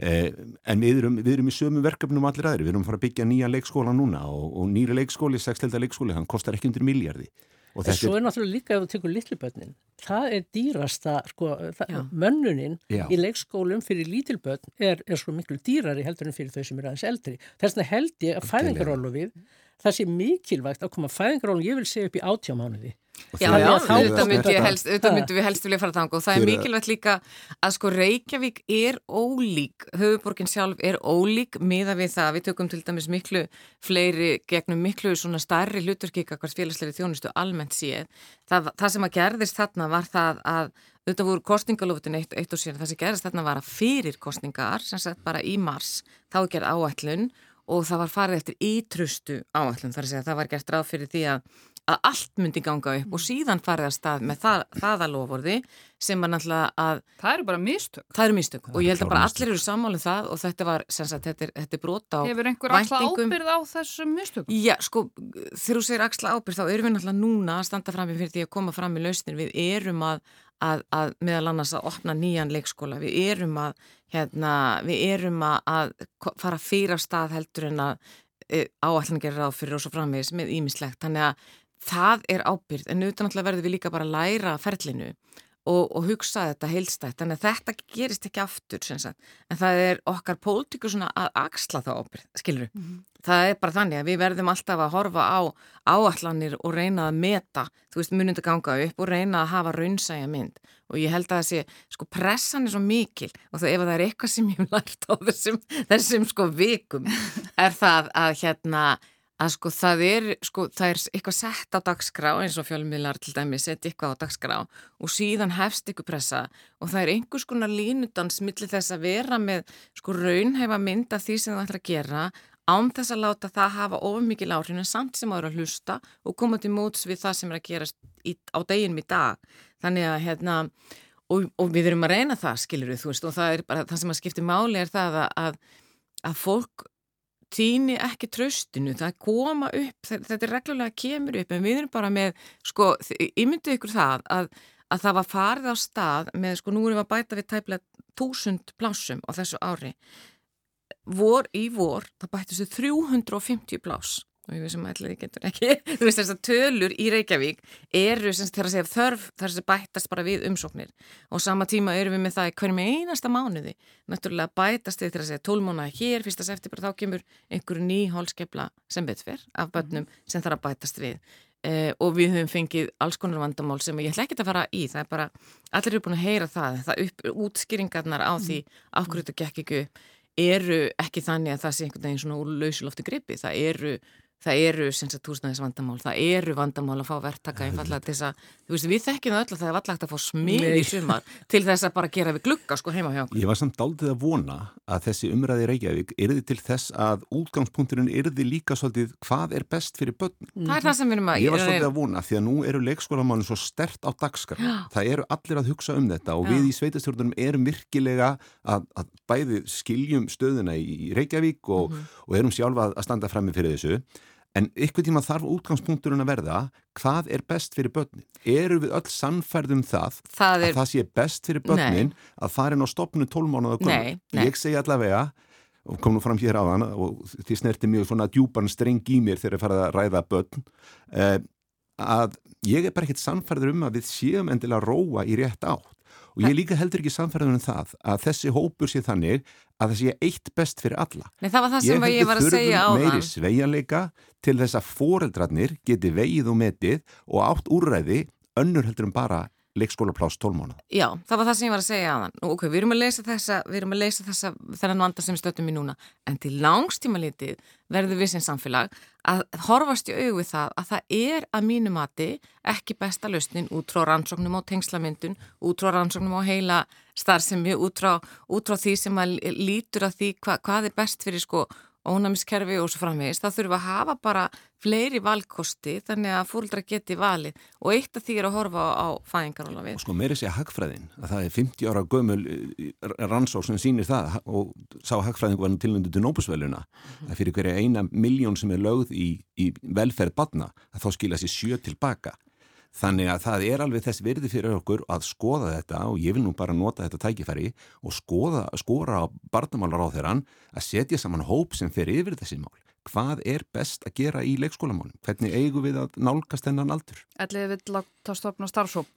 Eh, en við erum, við erum í sömu verkefnum allir aðri. Við erum að fara að byggja nýja leikskóla núna og, og nýri leikskóli, sextelda leikskóli, hann kostar ekki undir miljardi. Og þetta svo er, náttúrulega líka ef þú tekur litlubönnin, það er dýrasta, sko, það, mönnunin Já. í leikskólum fyrir lítilbönn er, er svo miklu dýrari heldur en fyrir þau sem eru aðeins eldri. Þess vegna held ég að fæðingarólofið, það sé mikilvægt að koma fæðingarólofið, ég vil segja upp í átjámánuði. og Já, já, auðvitað myndi, ég þetta- helst, auðvitað myndi við helst vilja fara þang og það er mikilvægt líka að sko Reykjavík er ólík, höfuborgin sjálf er ólík miða við það, við tökum til dæmis miklu fleiri gegnum miklu svona starri hluturki hvert félagsleiri þjónustu almennt séð. Það, það sem að gerðist þarna var það að auðvitað voru kostningalófutin eitt, eitt og sér, það sem gerðist þarna var að fyrir kostningar, sem sagt bara í mars, þá er gerð áætlun og það var farið eftir ítrustu áætlun, þar að segja að það var gert ráð fyrir því að að allt myndi ganga upp og síðan farið að stað með það, það að lofórði sem var náttúrulega að Það eru bara mistök. það eru mistök og ég held að bara mistök. allir eru sammálið það og þetta var, sem sagt, þetta er, þetta er brota á Hefur einhver væntingum. ábyrð á þessum mistökum? Já, sko, þegar þú segir axla ábyrð þá erum við náttúrulega núna að standa fram í fyrir því að koma fram í lausnir. Við erum að, að, að meðal annars að opna nýjan leikskóla. Við erum að, hérna, við erum að, fara fyrir af stað heldur en að e, áallan gerir ráð fyrir og svo framvegis með ímislegt. Þannig að það er ábyrð en auðvitað náttúrulega verður við líka bara að læra ferlinu og, og hugsa þetta heilstætt. Þannig að þetta gerist ekki aftur. En það er okkar pólitíkur svona að axla það ábyrð, skilur það er bara þannig að við verðum alltaf að horfa á áallanir og reyna að meta, þú veist, að ganga upp og reyna að hafa raunsæja mynd. Og ég held að þessi, sko, pressan er svo mikil og það ef það er eitthvað sem ég hef lært á þessum, þessum sko vikum (laughs) er það að hérna að sko það er, sko, það er eitthvað sett á dagskrá eins og fjölmiðlar til dæmi setja eitthvað á dagskrá og síðan hefst ykkur pressa og það er einhvers konar línudans millir þess að vera með sko raunhæfa mynd af því sem það ætla að gera án þess að láta það hafa ofumikil áhrif en samt sem að vera að hlusta og koma til móts við það sem er að gerast í, á deginum í dag. Þannig að hérna, og, og við erum að reyna það, skilur við, þú veist, og það er bara það sem að skipti máli er það að, að, að fólk týni ekki tröstinu, það koma upp, þetta er reglulega kemur upp, en við erum bara með, sko, ímyndu ykkur það að, að það var farið á stað með, sko, nú erum við að bæta við tæplega túsund plásum á þessu ári vor í vor, það bættist við 350 plás og ég veist sem allir getur ekki. (laughs) Þú veist þess að tölur í Reykjavík eru sem þegar að segja þörf þar sem bættast bara við umsóknir. Og sama tíma erum við með það í hverjum einasta mánuði. Náttúrulega bætast við þegar að segja tólmóna hér, fyrsta septi bara þá kemur einhverju ný hólskepla sem betfer af börnum sem þarf að bætast við. Eh, og við höfum fengið alls konar vandamál sem ég ætla ekki að fara í. Það er bara, allir eru búin að heyra það það upp, útskýringarnar á því af hverju þetta gekk ekki upp eru ekki þannig að það sé einhvern veginn svona úr lausulofti gripi, það eru það eru sem sagt húsnæðis vandamál, það eru vandamál að fá verktaka einfallega til þess að, þú veist, við þekkjum það öll að það er vallagt að fá smið í sumar til þess að bara gera við glugga sko heima hjá okkur. Ég var samt daldið að vona að þessi umræði í Reykjavík yrði til þess að útgangspunkturinn yrði líka svolítið hvað er best fyrir börn. Það er það sem við erum að Ég var svolítið að vona því að nú eru leikskólamálinn svo stert á dagskar. Það eru allir að hugsa um þetta og við í sveitastjórnum erum virkilega að, að bæði skiljum stöðuna í Reykjavík og, Mhm. og erum sjálfa að standa frammi fyrir þessu. En ykkur tíma þarf útgangspunkturinn að verða hvað er best fyrir börnin? Eru við öll sannfærðum það, það er... að það sé best fyrir börnin nei. að fara inn á stopnu tólmánuða. Ég segi allavega, og kom nú fram hér á þann og því snerti mjög svona djúpan streng í mér þegar ég farið að ræða börn eh, að ég er bara ekkert sannfærður um að við séum endilega róa í rétt átt og ég líka heldur ekki samferðunum það að þessi hópur sé þannig að það sé eitt best fyrir alla. Nei, það var það sem ég, ég var að segja á þann. Ég heldur þurfum meiri sveianleika til þess að foreldrarnir geti vegið og metið og átt úrræði önnur heldur um bara leikskólapláss tólmána. Já, það var það sem ég var að segja þann. Nú, ok, við erum að leysa þessa, við erum að leysa þessa, þennan vanda sem við stöttum í núna, en til langstíma litið verður við sem samfélag að horfast í auðvið það að það er að mínu mati ekki besta lausnin út frá rannsóknum á tengslamyndun, út frá rannsóknum á heila starfsemi, út frá, út frá því sem að lítur að því hva, hvað er best fyrir sko ónæmiskerfi og svo framvegist, þá þurfum við að hafa bara fleiri valkosti þannig að fólkdra geti valið. Og eitt af því er að horfa á fæðingaróla og sko meiri sé hagfræðin að það er 50 ára gömul eh, rannsók sem sýnir það og sá hagfræðingu var tilnöndu til nóbusveluna mm. að fyrir hverja eina miljón sem er lögð í, í velferð badna að þá skilja sér sjö tilbaka Þannig að það er alveg þess virði fyrir okkur að skoða þetta og ég vil nú bara nota þetta tækifæri og skoða, skora á barnamálar á þeirran að setja saman hóp sem fer yfir þessi mál. Hvað er best að gera í leikskólamálum? Hvernig eigum við að nálgast þennan aldur? Ætlið við láta stopna starfsóp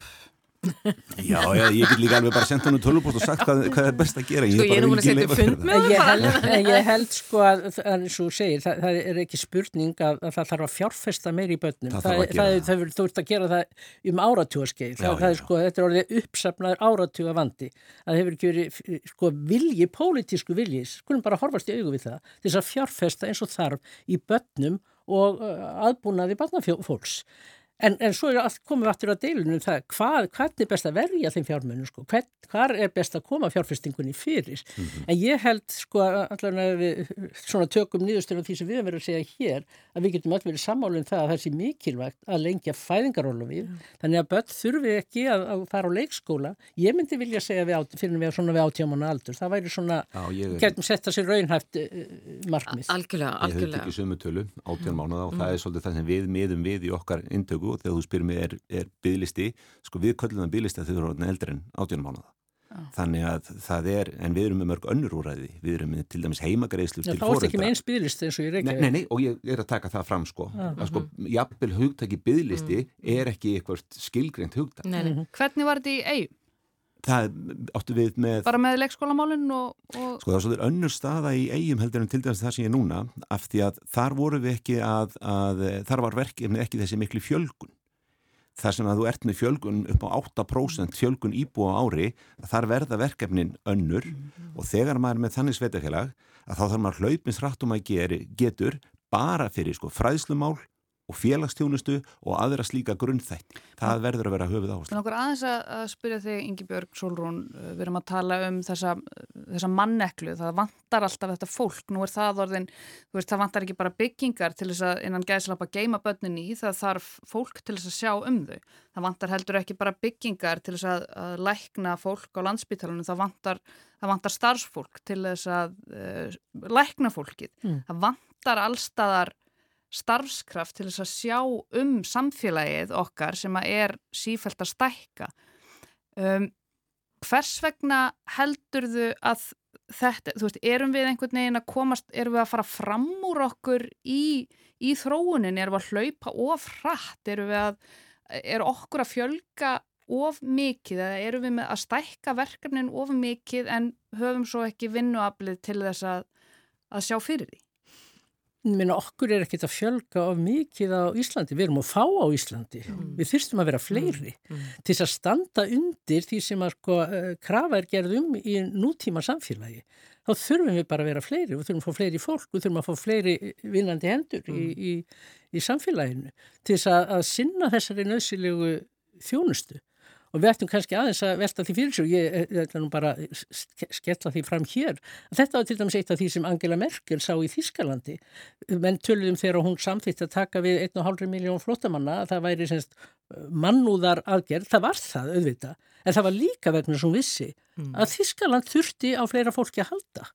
Já, já, ég get líka alveg bara sendt hann úr tölvupost og sagt hvað, hvað er best að gera. Sko ég er nú búin að setja fund með það. Ég held sko að, og segir það, það er ekki spurning að, að það þarf að fjárfesta meir í börnum. Það þarf að gera það Þú ert að gera það um áratúaskeið það er sko, þetta er orðið uppsafnaður áratúa vandi að hefur ekki verið sko vilji, pólitísku vilji. Skulum bara horfast í augu við það. Þess að fjárfesta eins og þarf í börnum og aðbúnaði barnafólks En, en svo allt, komum við aftur á deilunum það, hvað, hvernig er best að verja þeim fjármunum, sko, Hvern, hvað er best að koma fjárfestingunni fyrir. Mm -hmm. En ég held, sko, allavega við svona tökum nýðustur á því sem við verðum að segja hér, að við getum öll verið sammálinn um það að það sé mikilvægt að lengja fæðingarólu við. Mm. Þannig að börn þurfi ekki að, að fara á leikskóla. Ég myndi vilja segja við át, fyrir við svona við átjámanu aldur. Það væri svona, getum sett að sér raunhæft uh, markmið. Algjörlega, algjörlega. Mánuða og þegar þú spyrir mig er, er bygglisti, sko við köllum það bygglisti að þau eru eldri en átjónum mánuða. Já. Þannig að það er, en við erum með mörg önnur úræði, við erum með til dæmis heimagreislu til fóröldra. Það er ekki með eins bygglisti eins og ég reykja. Nei, nei, og ég er að taka það fram sko, Já. að sko, jafnvel hugtaki bygglisti mm. er ekki eitthvað skilgreint hugtak. Nei, nei. Hvernig var þetta í eigum? Það áttu við með... Bara með leikskólamálinn og, og... Sko það var svolítið önnur staða í eigum heldur en til dæmis það sem ég er núna af því að þar voru við ekki að, að þar var verkefni ekki þessi miklu fjölgun þar sem að þú ert með fjölgun upp á 8% fjölgun íbúa ári þar verða verkefnin önnur mm -hmm. og þegar maður er með þannig sveitafélag að þá þarf maður hlaupins rættum að getur bara fyrir sko, fræðslumál og félagstjónustu og aðra slíka grunnþætti. Það verður að vera höfuð áherslu. Þannig okkur aðeins að spyrja þig, Ingi Björg Solrún, við erum að tala um þessa, þessa manneklu, það vantar alltaf þetta fólk, nú er það orðin, þú veist, það vantar ekki bara byggingar til þess að innan gæðslapa geima börnin í, það þarf fólk til þess að sjá um þau. Það vantar heldur ekki bara byggingar til þess að, að lækna fólk á landsbytalanum, það vantar, það vantar starfsfólk til þess að uh, lækna fólkið. Mm. Það vantar allstaðar starfskraft til þess að sjá um samfélagið okkar sem að er sífælt að stækka. Um, hvers vegna heldur þau að þetta, þú veist, erum við einhvern veginn að komast, erum við að fara fram úr okkur í, í þróunin, erum við að hlaupa of hratt, erum við að, er okkur að fjölga of mikið eða erum við með að stækka verkefnin of mikið en höfum svo ekki vinnuaflið til þess að, að sjá fyrir því? Minna, okkur er ekkert að fjölga of mikið á Íslandi, við erum að fá á Íslandi mm. við þyrstum að vera fleiri mm. Mm. til að standa undir því sem að sko, uh, krafa er gerðum í nútíma samfélagi þá þurfum við bara að vera fleiri, við þurfum að fá fleiri fólk við þurfum að fá fleiri vinnandi hendur í, mm. í, í samfélaginu til þess að, að sinna þessari nöðsilegu þjónustu og við ættum kannski aðeins að velta því fyrir sig og ég ætla nú bara skella því fram hér. Þetta var til dæmis eitt af því sem Angela Merkel sá í Þískalandi menn töluðum þegar hún samþýtt að taka við 1,5 miljón flótamanna að það væri semst mannúðar aðgerð, það var það auðvita en það var líka vegna sem vissi mm. að Þískaland þurfti á fleira fólki að halda.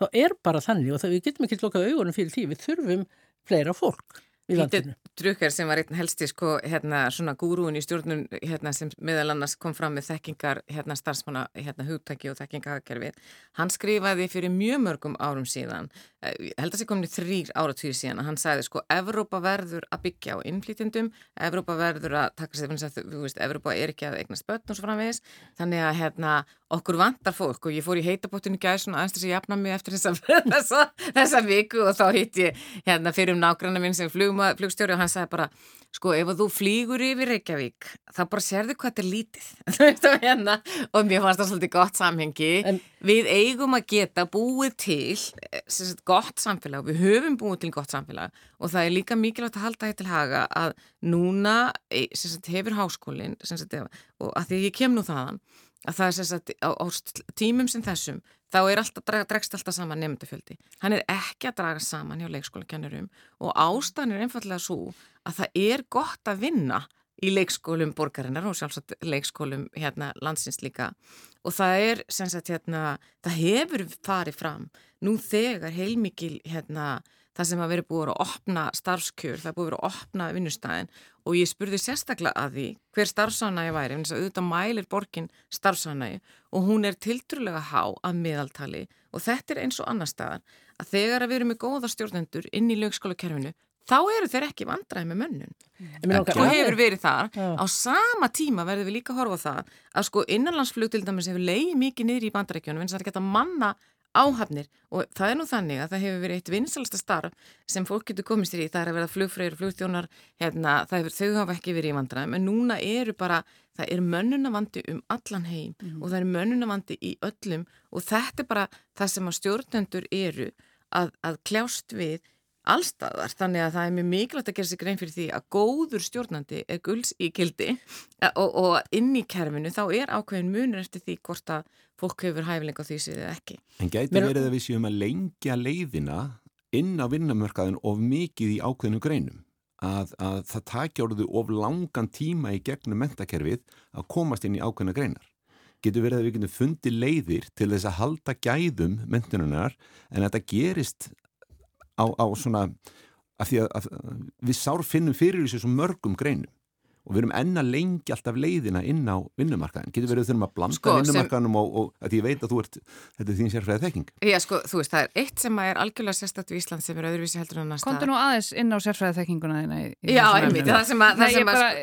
Það er bara þannig og það, við getum ekki lokað augunum fyrir því, við þurfum fleira fólk. Pítur Drucker sem var einn helsti sko, hérna, svona gúrúin í stjórnun hérna, sem meðal annars kom fram með þekkingar hérna, starfsmanna hérna, hugtæki og þekkingahakerfið, hann skrifaði fyrir mjög mörgum árum síðan eh, held að það sé komin í þrýr áratvíð síðan hann sagði sko, Evrópa verður að byggja á innflýtindum, Evrópa verður að taka sér, þú veist, Evrópa er ekki að eigna spötn og svo framvegis, þannig að hérna, okkur vantar fólk og ég fór í heitabóttinu gæð svona aðeins þess að jafna mig eftir þessa, (laughs) þessa, þessa viku og þá hitt ég hérna, fyrir um nágranna minn sem flugma, flugstjóri og hann sagði bara, sko ef þú flýgur yfir Reykjavík, þá bara sérðu hvað þetta er lítið (laughs) hérna. og mér fannst það svolítið gott samhengi en, við eigum að geta búið til sagt, gott samfélag, við höfum búið til gott samfélag og það er líka mikilvægt að halda þetta til haga að núna e, sagt, hefur háskólinn og að því ég kem nú þaðan að það er sagt, á, á tímum sem þessum þá er alltaf, dregst alltaf saman nefndafjöldi. Hann er ekki að draga saman hjá leikskólakennurum og ástæðan er einfallega svo að það er gott að vinna í leikskólum borgarinnar og sjálfsagt leikskólum hérna landsins líka og það er sem sagt hérna, það hefur farið fram nú þegar heilmikil hérna það sem að veri búið að opna starfskjör, það búið að opna vinnustæðin og ég spurði sérstaklega að því hver starfsánægi væri, en þess að auðvitað mælir borgin starfsánægi og hún er tiltrúlega há að miðaltali og þetta er eins og annar staðar að þegar að við erum með góða stjórnendur inn í lögskólakerfinu, þá eru þeir ekki vandræði með mönnun mm. og hefur verið þar, ja. á sama tíma verður við líka að horfa það að sko innanlandsflug til dæmis hefur leiði mikið niður í bandarækjunum en það er ekki að manna áhafnir og það er nú þannig að það hefur verið eitt vinsalasta starf sem fólk getur komist í það er að vera flugfröður, flugþjónar hérna, hefur, þau hafa ekki verið í vandræðum en núna eru bara, það er mönnunavandi um allan heim mm -hmm. og það er mönnunavandi í öllum og þetta er bara það sem að stjórnendur eru að, að kljást við allstaðar, þannig að það er mjög mikilvægt að gera sig grein fyrir því að góður stjórnandi er gulls í kildi og, og inn í kerfinu þá er ákveðin munur eftir því hvort að fólk hefur hæfilega því séð eða ekki. En gæti Mér... verið að við séum að lengja leiðina inn á vinnamörkaðin of mikið í ákveðinu greinum að, að það takja orðu of langan tíma í gegnum mentakerfið að komast inn í ákveðina greinar. Getur verið að við getum fundið leiðir til þess að halda gæðum mentununar en þetta gerist á, á svona að því að, að við sár finnum fyrir þessu mörgum greinum og við erum enna lengi alltaf leiðina inn á vinnumarkaðin. Getur verið þurfum að blanda sko, vinnumarkaðinum og, og að ég veit að þú ert þetta er þín sérfræðið þekking. Já sko, þú veist, það er eitt sem er algjörlega sérstættu í Ísland sem er öðruvísi heldur en næsta. Kontu nú aðeins inn á sérfræðið þekkinguna þína í, í Já, einmitt, það sem að, það sem að bara,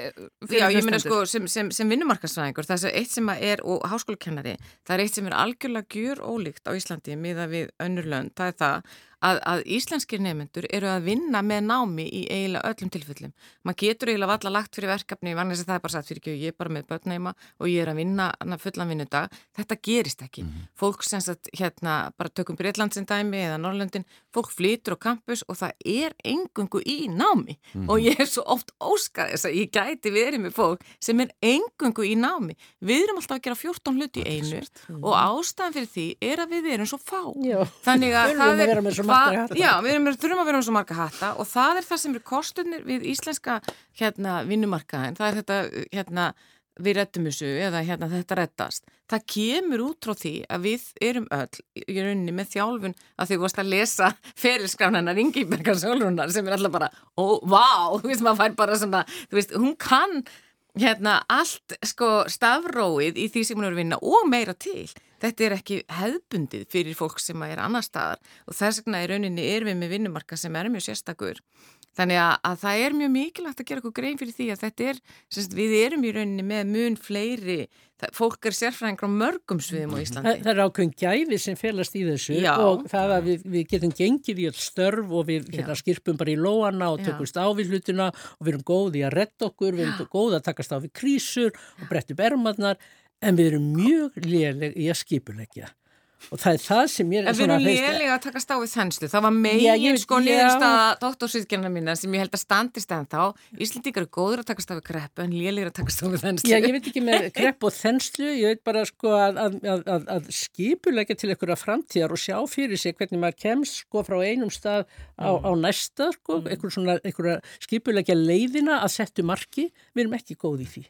já, ég meina sko, sem, sem, sem vinnumarkaðsræðingur það er eitt sem er, og háskólakennari það er eitt sem er algjörlega gjur ólíkt á Íslandi miða við önnur lönd, það er það að, að íslenskir nefnendur eru að vinna með námi í eiginlega öllum tilfellum. Maður getur eiginlega valla lagt fyrir verkefni, vannins að það er bara satt fyrir ekki og ég er bara með börnæma og ég er að vinna fullan vinnudag. Þetta gerist ekki. Mm -hmm. Fólk sem sagt hérna bara tökum Breitlandsin dæmi eða Norrlöndin, fólk flytur á kampus og það er engungu í námi mm -hmm. og ég er svo oft óskað þess að ég gæti verið með fólk sem er engungu í námi. Við erum alltaf að gera 14 hluti í einu og ástæðan fyrir því er að við erum svo fá. Já. Þannig að það er marga hatta. Já, við erum, þurfum að vera um svo marga hatta og það er það sem er kostunir við íslenska hérna, vinnumarkaðin. Það er þetta, hérna, við rettum þessu eða hérna, þetta rettast. Það kemur út frá því að við erum öll í rauninni með þjálfun að þau vorst að lesa (laughs) ferilskrafnanar Ingebergar Sólrunar sem er alltaf bara, ó, vá, (laughs) þú veist, maður fær bara svona, þú veist, hún kann hérna allt sko stafróið í því sem hún er að vinna og meira til þetta er ekki hefðbundið fyrir fólk sem er annar staðar og þess vegna í rauninni er við með vinnumarka sem er mjög sérstakur. Þannig að, að það er mjög mikilvægt að gera okkur grein fyrir því að þetta er, semst, við erum í rauninni með mun fleiri, það, fólk er sérfræðingar á mörgum sviðum á Íslandi. Það, það er ákveðin gæfi sem felast í þessu Já. og það að við, við getum gengið í all störf og við hérna, skirpum bara í lóana og tökumst á við hlutina og við erum góði að retta okkur, við erum góði að takast á við krísur og breytta bermadnar en við erum mjög léleg í að skipulegja og það er það sem ég er en við erum lélega að taka stáið þenslu. Það var megin sko niðurstaða dóttorsýðkjörna mína sem ég held að standist en þá Íslandíkar er góður að taka stáið kreppu en lélega að taka stáið þenslu. Já, ég veit ekki með krepp og þenslu. Ég veit bara sko að, að, að, að skipulegja til einhverja framtíðar og sjá fyrir sig hvernig maður kemst sko frá einum stað á, mm. á næsta sko, mm. einhverja skipulegja leiðina að settu marki, við erum ekki góð í því.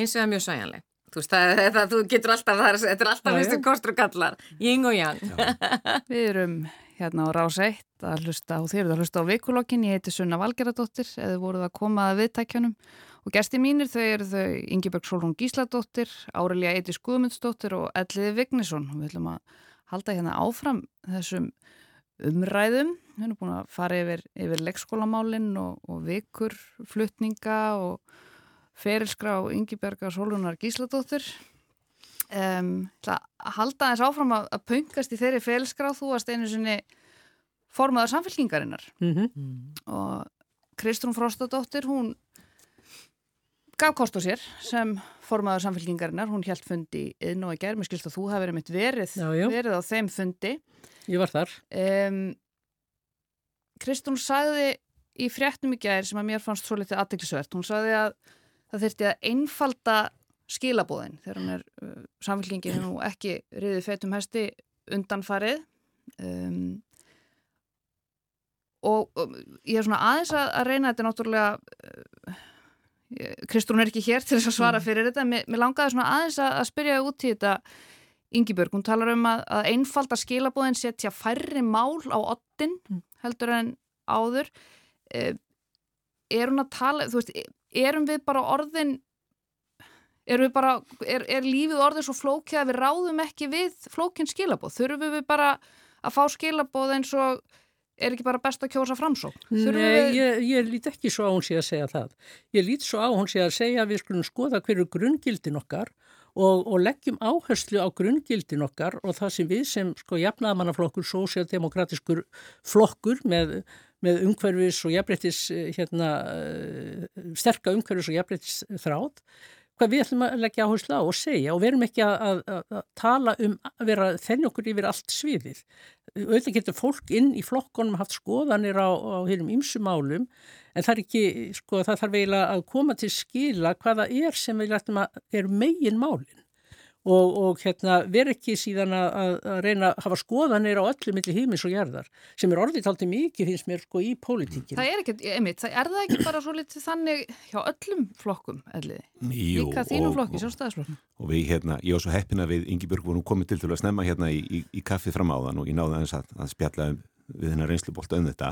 Hins vegar mjög sæjanleg Þú veist, það, það, þú getur alltaf, það þetta er alltaf viðstu kostur og kallar, yng og yang. (laughs) Við erum hérna á Rás 1 að hlusta og þeir eru að hlusta á vikulokkin. Ég heiti Sunna Valgeradóttir eða voruð að koma að viðtækjunum og gæsti mínir þau eru þau Ingeberg Solrún Gísladóttir, Árelia Eitis Guðmundsdóttir og Elliði Vignisson. Við ætlum að halda hérna áfram þessum umræðum. Við erum búin að fara yfir, yfir leikskólamálinn og, og vikur, flutninga og ferilskrá Ingeberga Solrúnar Gísladóttir. Um, að halda þess áfram að, að pöngast í þeirri félskrá þú varst einu sinni formaður samfélkingarinnar Mm -hmm. mm. og Kristrún Frostadóttir hún gaf kost á sér sem formaður samfélkingarinnar hún held fundi inn og í gerð mér skilst að þú hafi verið mitt verið, Já, já. verið á þeim fundi Ég var þar. um, Kristrún sagði í fréttum í gerð sem að mér fannst svo litið aðdeklisvert hún sagði að það þurfti að einfalda skilabóðin þegar hann er uh, samfélkingin nú ekki riðið feitum hesti undanfarið. Um, og, og ég er svona aðeins að, að reyna þetta er náttúrulega uh, Kristrún er ekki hér til þess að svara fyrir þetta mér, mér langaði svona aðeins að, að spyrja út í þetta Ingibjörg, hún talar um að, að einfalda skilabóðin setja færri mál á ottin heldur en áður. Uh, er hún að tala þú veist, erum við bara orðin Erum við bara, er, er lífið orðið svo flókið að við ráðum ekki við flókinn skilabóð? Þurfum við bara að fá skilabóð eins og er ekki bara best að kjósa framsók? Þurfum Nei, við... ég, ég lít ekki svo á hún sé að segja það. Ég lít svo á hún sé að segja við skulum skoða hverju grungildin okkar og, og leggjum áherslu á grungildin okkar og það sem við sem sko jafnaðamannaflokkur, sósialdemokratiskur flokkur með, með umhverfis og jafnbrettis hérna, sterka umhverfis og jafnbrettis þráð hvað við ætlum að leggja áherslu á og segja og verum ekki að, að, að tala um að vera þenni okkur yfir allt sviðið. Auðvitað getur fólk inn í flokkonum haft skoðanir á, á hérum ymsumálum en það er ekki, sko það þarf eiginlega að koma til skila hvaða er sem við ætlum að er megin málinn. Og, og hérna, ver ekki síðan að, að reyna að hafa skoðanir á öllu millir hímis og gerðar sem er orðið taltið mikið finnst mér sko í pólitíkinu. Það er ekki, einmitt, það er það ekki bara svo litið þannig hjá öllum flokkum, elliði? Jú, Líka þínum og- flokki, sjálfstæðisflokkum. og við hérna, ég var svo heppina við Ingibjörg vorum komið til til að snemma hérna í, í, í kaffið fram áðan og ég náði aðeins að, að spjalla um, við hennar reynslubolt um þetta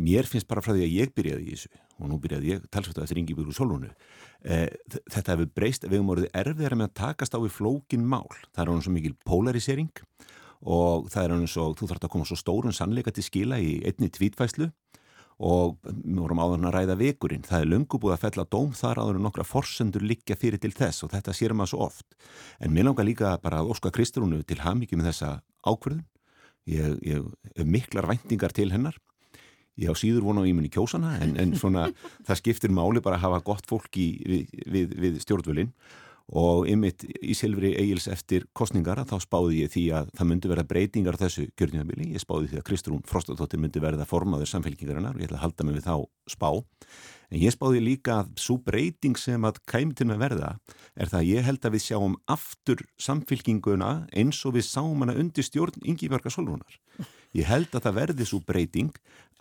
mér finnst bara frá því að ég byrjaði í þessu og nú byrjaði ég talsvöldu eftir Ingibjörg úr Solúnu eh, þ- þetta hefur breyst við höfum orðið erfiðara með að takast á við flókin mál það er hann svo mikil polarisering og það er hann svo, þú þarf að koma svo stórun sannleika til skila í einni tvítfæslu og við vorum áður að ræða vikurinn. Það er löngu búið að fella dóm þar áður en nokkra forsendur liggja fyrir til þess og þetta sér maður svo oft. En mér langar líka bara að óska Kristrúnu til hamingi með þessa ákverðun. Ég, ég miklar væntingar til hennar. Ég á síður vona á ímunni kjósana en, en svona (laughs) það skiptir máli bara að hafa gott fólk í, við, við, við stjórnvölinn og ymitt í Silfri Egils eftir kostningar að þá spáði ég því að það myndi verða breytingar þessu kjörnjafabili. Ég spáði því að Kristrún Frostadóttir myndi verða formaður samfélkingarinnar og ég ætla að halda mig við þá spá. En ég spáði líka að svo breyting sem að kæmi til með verða er það að ég held að við sjáum aftur samfélkinguna eins og við sáum hana undir stjórn Ingiberga Solrúnar. Ég held að það verði svo breyting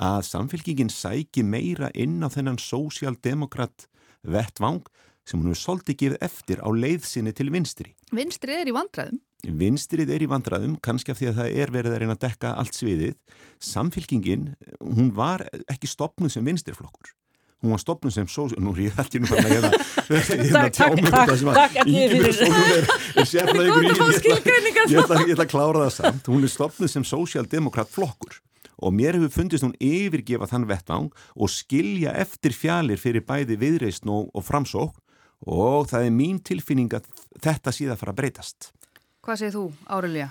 að samfélkingin sæki meira inn á þennan sósjaldemokrat vettvang sem hún hefur svolítið gefið eftir á leiðsinni til vinstri. Vinstrið er í vandræðum. Vinstrið er í vandraðum, kannski af því að það er verið að reyna að dekka allt sviðið. Samfélkingin, hún var ekki stopnuð sem vinstriflokkur. Hún var stopnuð sem sós... Nú er ég ekki nú að hérna, hérna Takk, um takk, þetta sem takk, að Ingibjörg fyrir- er, er Ég ætla- að klára það samt. Hún er stopnuð sem sósjaldemokrat flokkur og mér hefur fundist hún yfirgefa þann vettvang og skilja eftir fjalir fyrir bæði viðreysn og, og framsók og það er mín tilfinning að þetta síðan fara að breytast. Hvað segir þú, Árelia?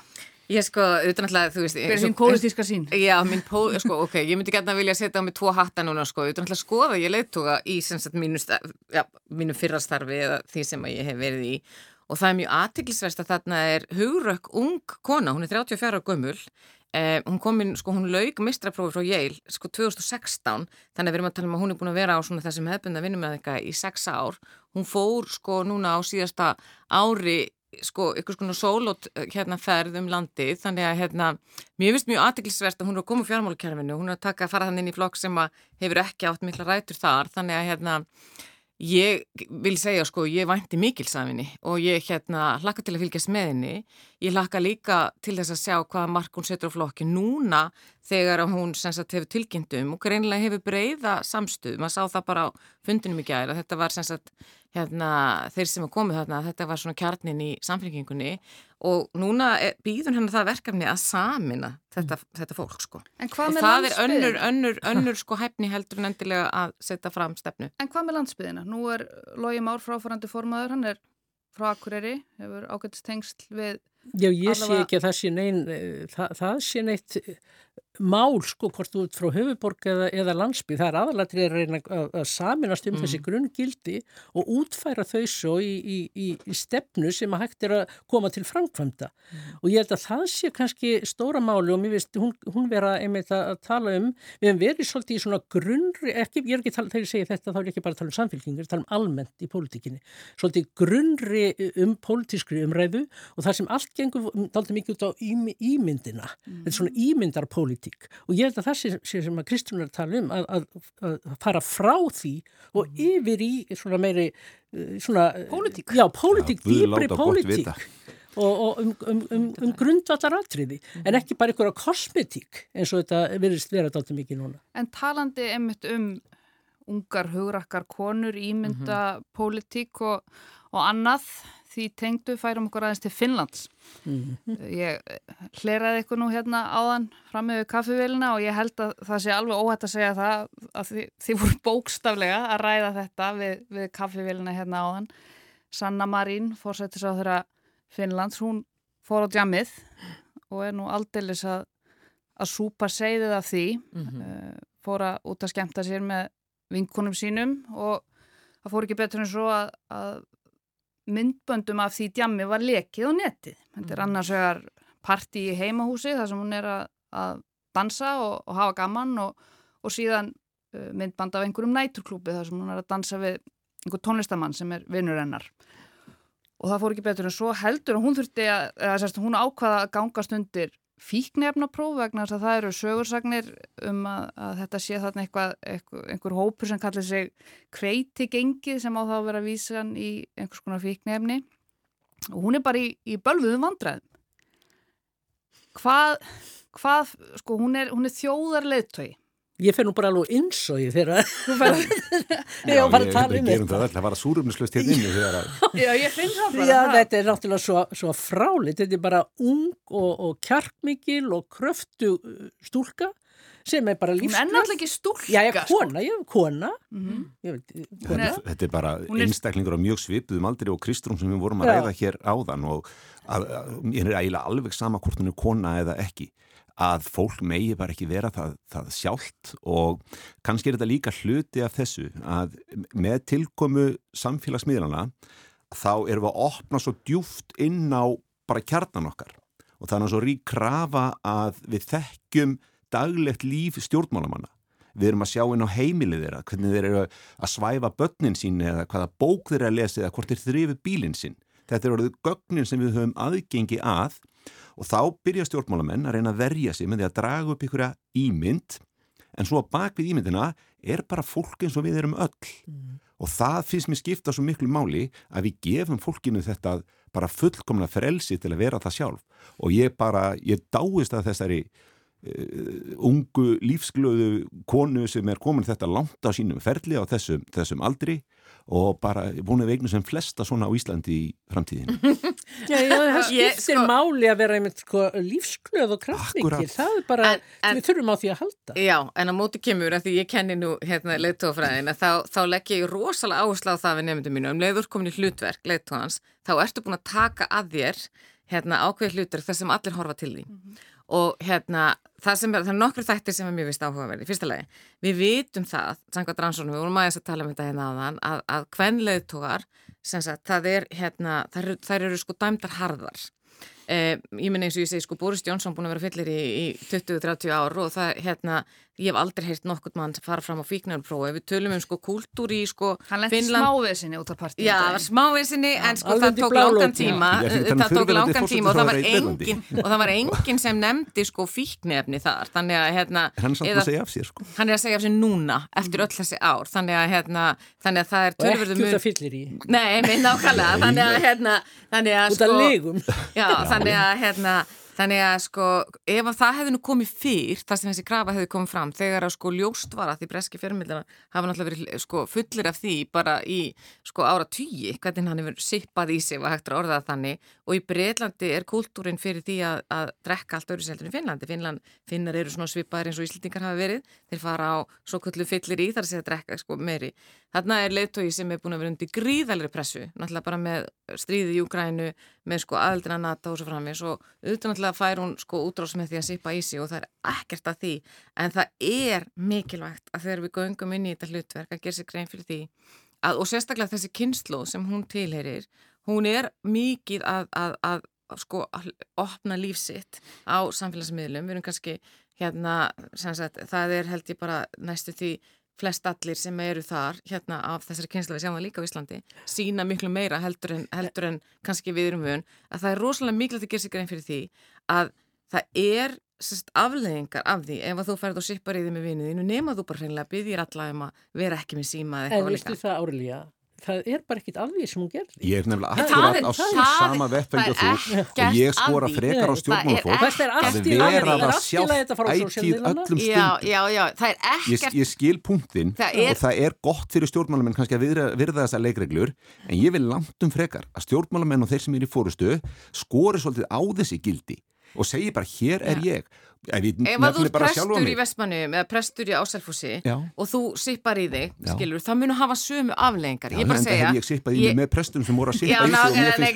Ég sko, auðvitað náttúrulega, þú veist... Er og- þín pólitíska sín? Já, minn pó, sko, ok, ég myndi gætna vilja setja á mig tvo hatta núna, sko, auðvitað náttúrulega skoða ég leiðtoga í sem sagt mínu, já, mínu fyrrastarfi eða því sem að ég hef verið í og það er mjög aðtiklisverst að þarna er hugrökk ung kona, hún er 34 ára gömul, eh, hún kom inn, sko, hún laug mistraprófi frá Yale, sko, 2016, þannig að við erum að tala um að hún er búin að vera á svona þessum hefbunda vinnum með eitthvað í sex ár, hún fór, sko, núna á síðasta ári sko, ykkur svona sólót hérna ferð um landið, þannig að hérna mér finnst mjög aðtiklisvert að hún er að koma úr fjármálukerfinu, hún er að taka að fara þannig inn í flokk sem að hefur ekki átt mikla rætur þar, þannig að hérna Ég vil segja sko, ég vænti mikilsafinni og ég hérna hlakka til að fylgjast með henni. Ég hlakka líka til þess að sjá hvaða mark hún setur á flokki núna þegar hún sagt, hefur tilkynntum og greinlega hefur breyða samstuð. Man sá það bara á fundinum í gæri að þetta var sagt, hérna, þeir sem er komið þarna, þetta var svona kjarnin í samfélkingunni og núna býður hennar það verkefni að samina þetta, mm. þetta fólk sko. Og það landsbyðina? er önnur, önnur, önnur sko hæfni heldur en endilega að setja fram stefnu. En hvað með landsbyðina? Nú er Lógi Már fráfærandi formaður, hann er frá Akureyri, hefur ágættist tengsl við Já, ég allavega... sé ekki að það sé neinn, eh, það, það sé neitt mál sko hvort út frá höfuborg eða, eða landsbyð, það er aðalatri að reyna að, að saminast um mm. þessi grunngildi og útfæra þau svo í, í, í, í stefnu sem að hægt er að koma til framkvæmda. Mm. og ég held að það sé kannski stóra máli og mér veist hún, hún vera einmitt að tala um, við hefum verið svolítið í svona grunnri, ekki, ég er ekki að tala, þegar ég segja þetta þá er ekki bara að tala um samfélkingar, tala um almennt í pólitíkinni, svolítið grunnri um pólitískri umræðu og það sem allt gengur, pólitík og ég held að það sé, sé sem að Kristján að tala um að, að, að fara frá því og mm. yfir í svona meiri eh, svona, Pólitík? Já, pólitík, dýbri pólitík (laughs) og, og um, um, um, um grundvallar atriði mm. en ekki bara einhverja kosmetík eins og þetta verðist vera dálta mikið núna. En talandi einmitt um ungar, hugrakkar, konur, ímynda, mm -hmm. pólitík og, og annað því tengdu færum okkur aðeins til Finnlands. Mm -hmm. Ég hleraði ykkur nú hérna áðan fram með kaffevélina og ég held að það sé alveg óhætt að segja það að þið, þið voru bókstaflega að ræða þetta við, við kaffevélina hérna áðan. Sanna Marín, fórsættis á þeirra Finnlands, hún fór á djamið og er nú aldeilis að, að súpa segðið af því. Mm -hmm. Fór að út að skemta sér með vinkunum sínum og það fór ekki betur en svo að, að myndböndum af því djammi var lekið á neti. Þetta er mm. annars vegar parti í heimahúsi þar sem hún er að, að dansa og, og hafa gaman og, og síðan uh, myndband af einhverjum næturklúpi þar sem hún er að dansa við einhver tónlistamann sem er vinnur hennar. Og það fór ekki betur en svo heldur og hún þurfti að, eða sérst, hún ákvaða að gangast undir fíknefnapróf vegna þess að það eru sögursagnir um að, að þetta sé þarna eitthvað, eitthvað, einhver hópur sem kallir sig kreiti gengið sem á þá að vera vísan í einhvers konar fíknefni og hún er bara í, í bölvuðum vandræðum. Hvað, hvað, sko, hún er, er þjóðarleðtögi Ég fer nú bara alveg eins og ég fyrir að (laughs) ég var að tala um þetta. Það var að súrumnislust hérna inni þegar að... (laughs) Já, ég finn það bara. Já, þetta er náttúrulega svo, svo frálit. Þetta er bara ung og, og kjarkmikil og kröftu stúlka sem er bara lífsglöð. Hún er náttúrulega ekki stúlka. Já, ég er kona, ég er kona. Mm -hmm. ég veit, kona. Þetta er bara er... einstaklingur á mjög svipuðum aldrei og Kristrún sem við vorum að ræða hér áðan og að, að, ég er eiginlega alveg sama hvort hún er kona eða ekki að fólk megi bara ekki vera það, það sjálft og kannski er þetta líka hluti af þessu að með tilkomu samfélagsmiðlana þá erum við að opna svo djúft inn á bara kjarnan okkar og þannig að svo rík krafa að við þekkjum daglegt líf stjórnmálamanna. Við erum að sjá inn á heimilið þeirra, hvernig þeir eru að svæfa börnin sín eða hvaða bók þeir eru að lesa eða hvort þeir þrifir bílinn sín. Þetta eru orðið gögnin sem við höfum aðgengi að og þá byrja stjórnmálamenn að reyna að verja sig með því að draga upp ykkur ímynd. En svo að bak við ímyndina er bara fólk eins og við erum öll. Mm. og það finnst mér skipta svo miklu máli að við gefum fólkinu þetta bara fullkomna frelsi til að vera það sjálf. Og ég bara, ég dáist að þessari uh, ungu lífsglöðu konu sem er komin þetta langt á sínum ferli á þessum, þessum aldri og bara búin að veikna sem flesta svona á Íslandi í framtíðinu. (laughs) Já, já, það (laughs) skiptir sko, máli að vera einmitt sko, lífsglöð og kraftmikið, það er bara, en, en, við þurfum á því að halda. Já, en á móti kemur, að því ég kenni nú hérna leittófræðin, þá, þá legg ég rosalega áherslu á það við nefndum mínu, um leiður komin í hlutverk leittóhans, þá ertu búin að taka að þér hérna, ákveð hlutur þar sem allir horfa til því. Mm -hmm og hérna það, sem, það er nokkur þættir sem er mjög vist áhugaverði fyrsta lagi, við vitum það samkvæmt rannsónum, við vorum aðeins að tala um þetta hérna áðan að, að hvernleðtógar það er hérna þær, þær eru sko dæmdar harðar. Eh, ég minn eins og ég segi sko Boris Jónsson búin að vera fyllir í, í 20-30 ár og það hérna ég hef aldrei heyrt nokkurt mann fara fram á fíknarprófi, ef við tölum um sko kúltúr í sko Hann lendi smávesinni út af partíu. Já, það var smávesinni en sko það tók langan tíma, Já, ég að tala um það tók langan tíma og það var engin og það var engin sem nefndi sko fíknefni þar, þannig að hérna hann er að segja af sér sko. hann er að segja af sér núna eftir öll þessi ár, þannig að hérna þannig að það er og ekki tölverðu út af fyllir í Nei, minn nákvæmlega, þannig að hérna, þannig að sko, ef að það hefði nú komið fyrr, það sem þessi krafa hefði komið fram, þegar að sko ljóst var að því breski fjörmyndina hafa náttúrulega verið sko fullir af því bara í sko ára tugi, hvernig hann hefur sippað í sig og hægt að orða það þannig og í Breitlandi er kultúrin fyrir því að, að drekka allt öðru seldur í Finnlandi. Finnland, finnar eru svona svipaðir eins og Íslandingar hafa verið, þeir fara á svo kullu fyllir í þar að segja að drekka sko meiri. Þarna er leiðtói sem er búin að vera undir gríðalegri pressu, náttúrulega bara með stríði í Ukrænu, með sko aðeldina NATO og svo framvis og auðvitað náttúrulega fær hún sko útrás með því að sippa í sig og það er ekkert að því. En það er mikilvægt að þegar við göngum inn í þetta hlutverk að gera sér grein fyrir því að, og sérstaklega þessi kynslu sem hún tilherir, hún er mikið að, að, að sko opna lífsitt á samfélagsmiðlum, við erum kannski hérna, sagt, það er held ég bara næstu því flest allir sem eru þar hérna af þessari kynslu við sjáum það líka á Íslandi sína miklu meira heldur en, heldur en kannski við erum vun að það er rosalega mikilvægt að gera sig grein fyrir því að það er sérst, afleðingar af því ef að þú ferð og sippar í því með vinuðinu nema þú bara hreinlega byggðir alla um að vera ekki með síma eða en eitthvað líka. Það er bara ekkit af því sem hún gerði. Ég er nefnilega akkurat á það- sama vettfengi og þú og ég skora frekar á stjórnmálafólk. það er er allt að er ætíð sósíalmiðlana. öllum stundum. er ég, ekkert ég skil er- og það er gott fyrir stjórnmálamenn kannski að virða, þessar leikreglur en ég vil langt um frekar að stjórnmálamenn og þeir sem er í fórustu skori svolítið á þessi gildi og segi bara hér er ég. Ef ég Ef að þú sjálfa prestur í Vestmannum eða prestur í Ásælfossi Já. og þú sippar í þig, skilur, það munu hafa sömu afleðingar. Ég er bara segja... ég sippað í mig með prestum sem voru að sippa í mér nei,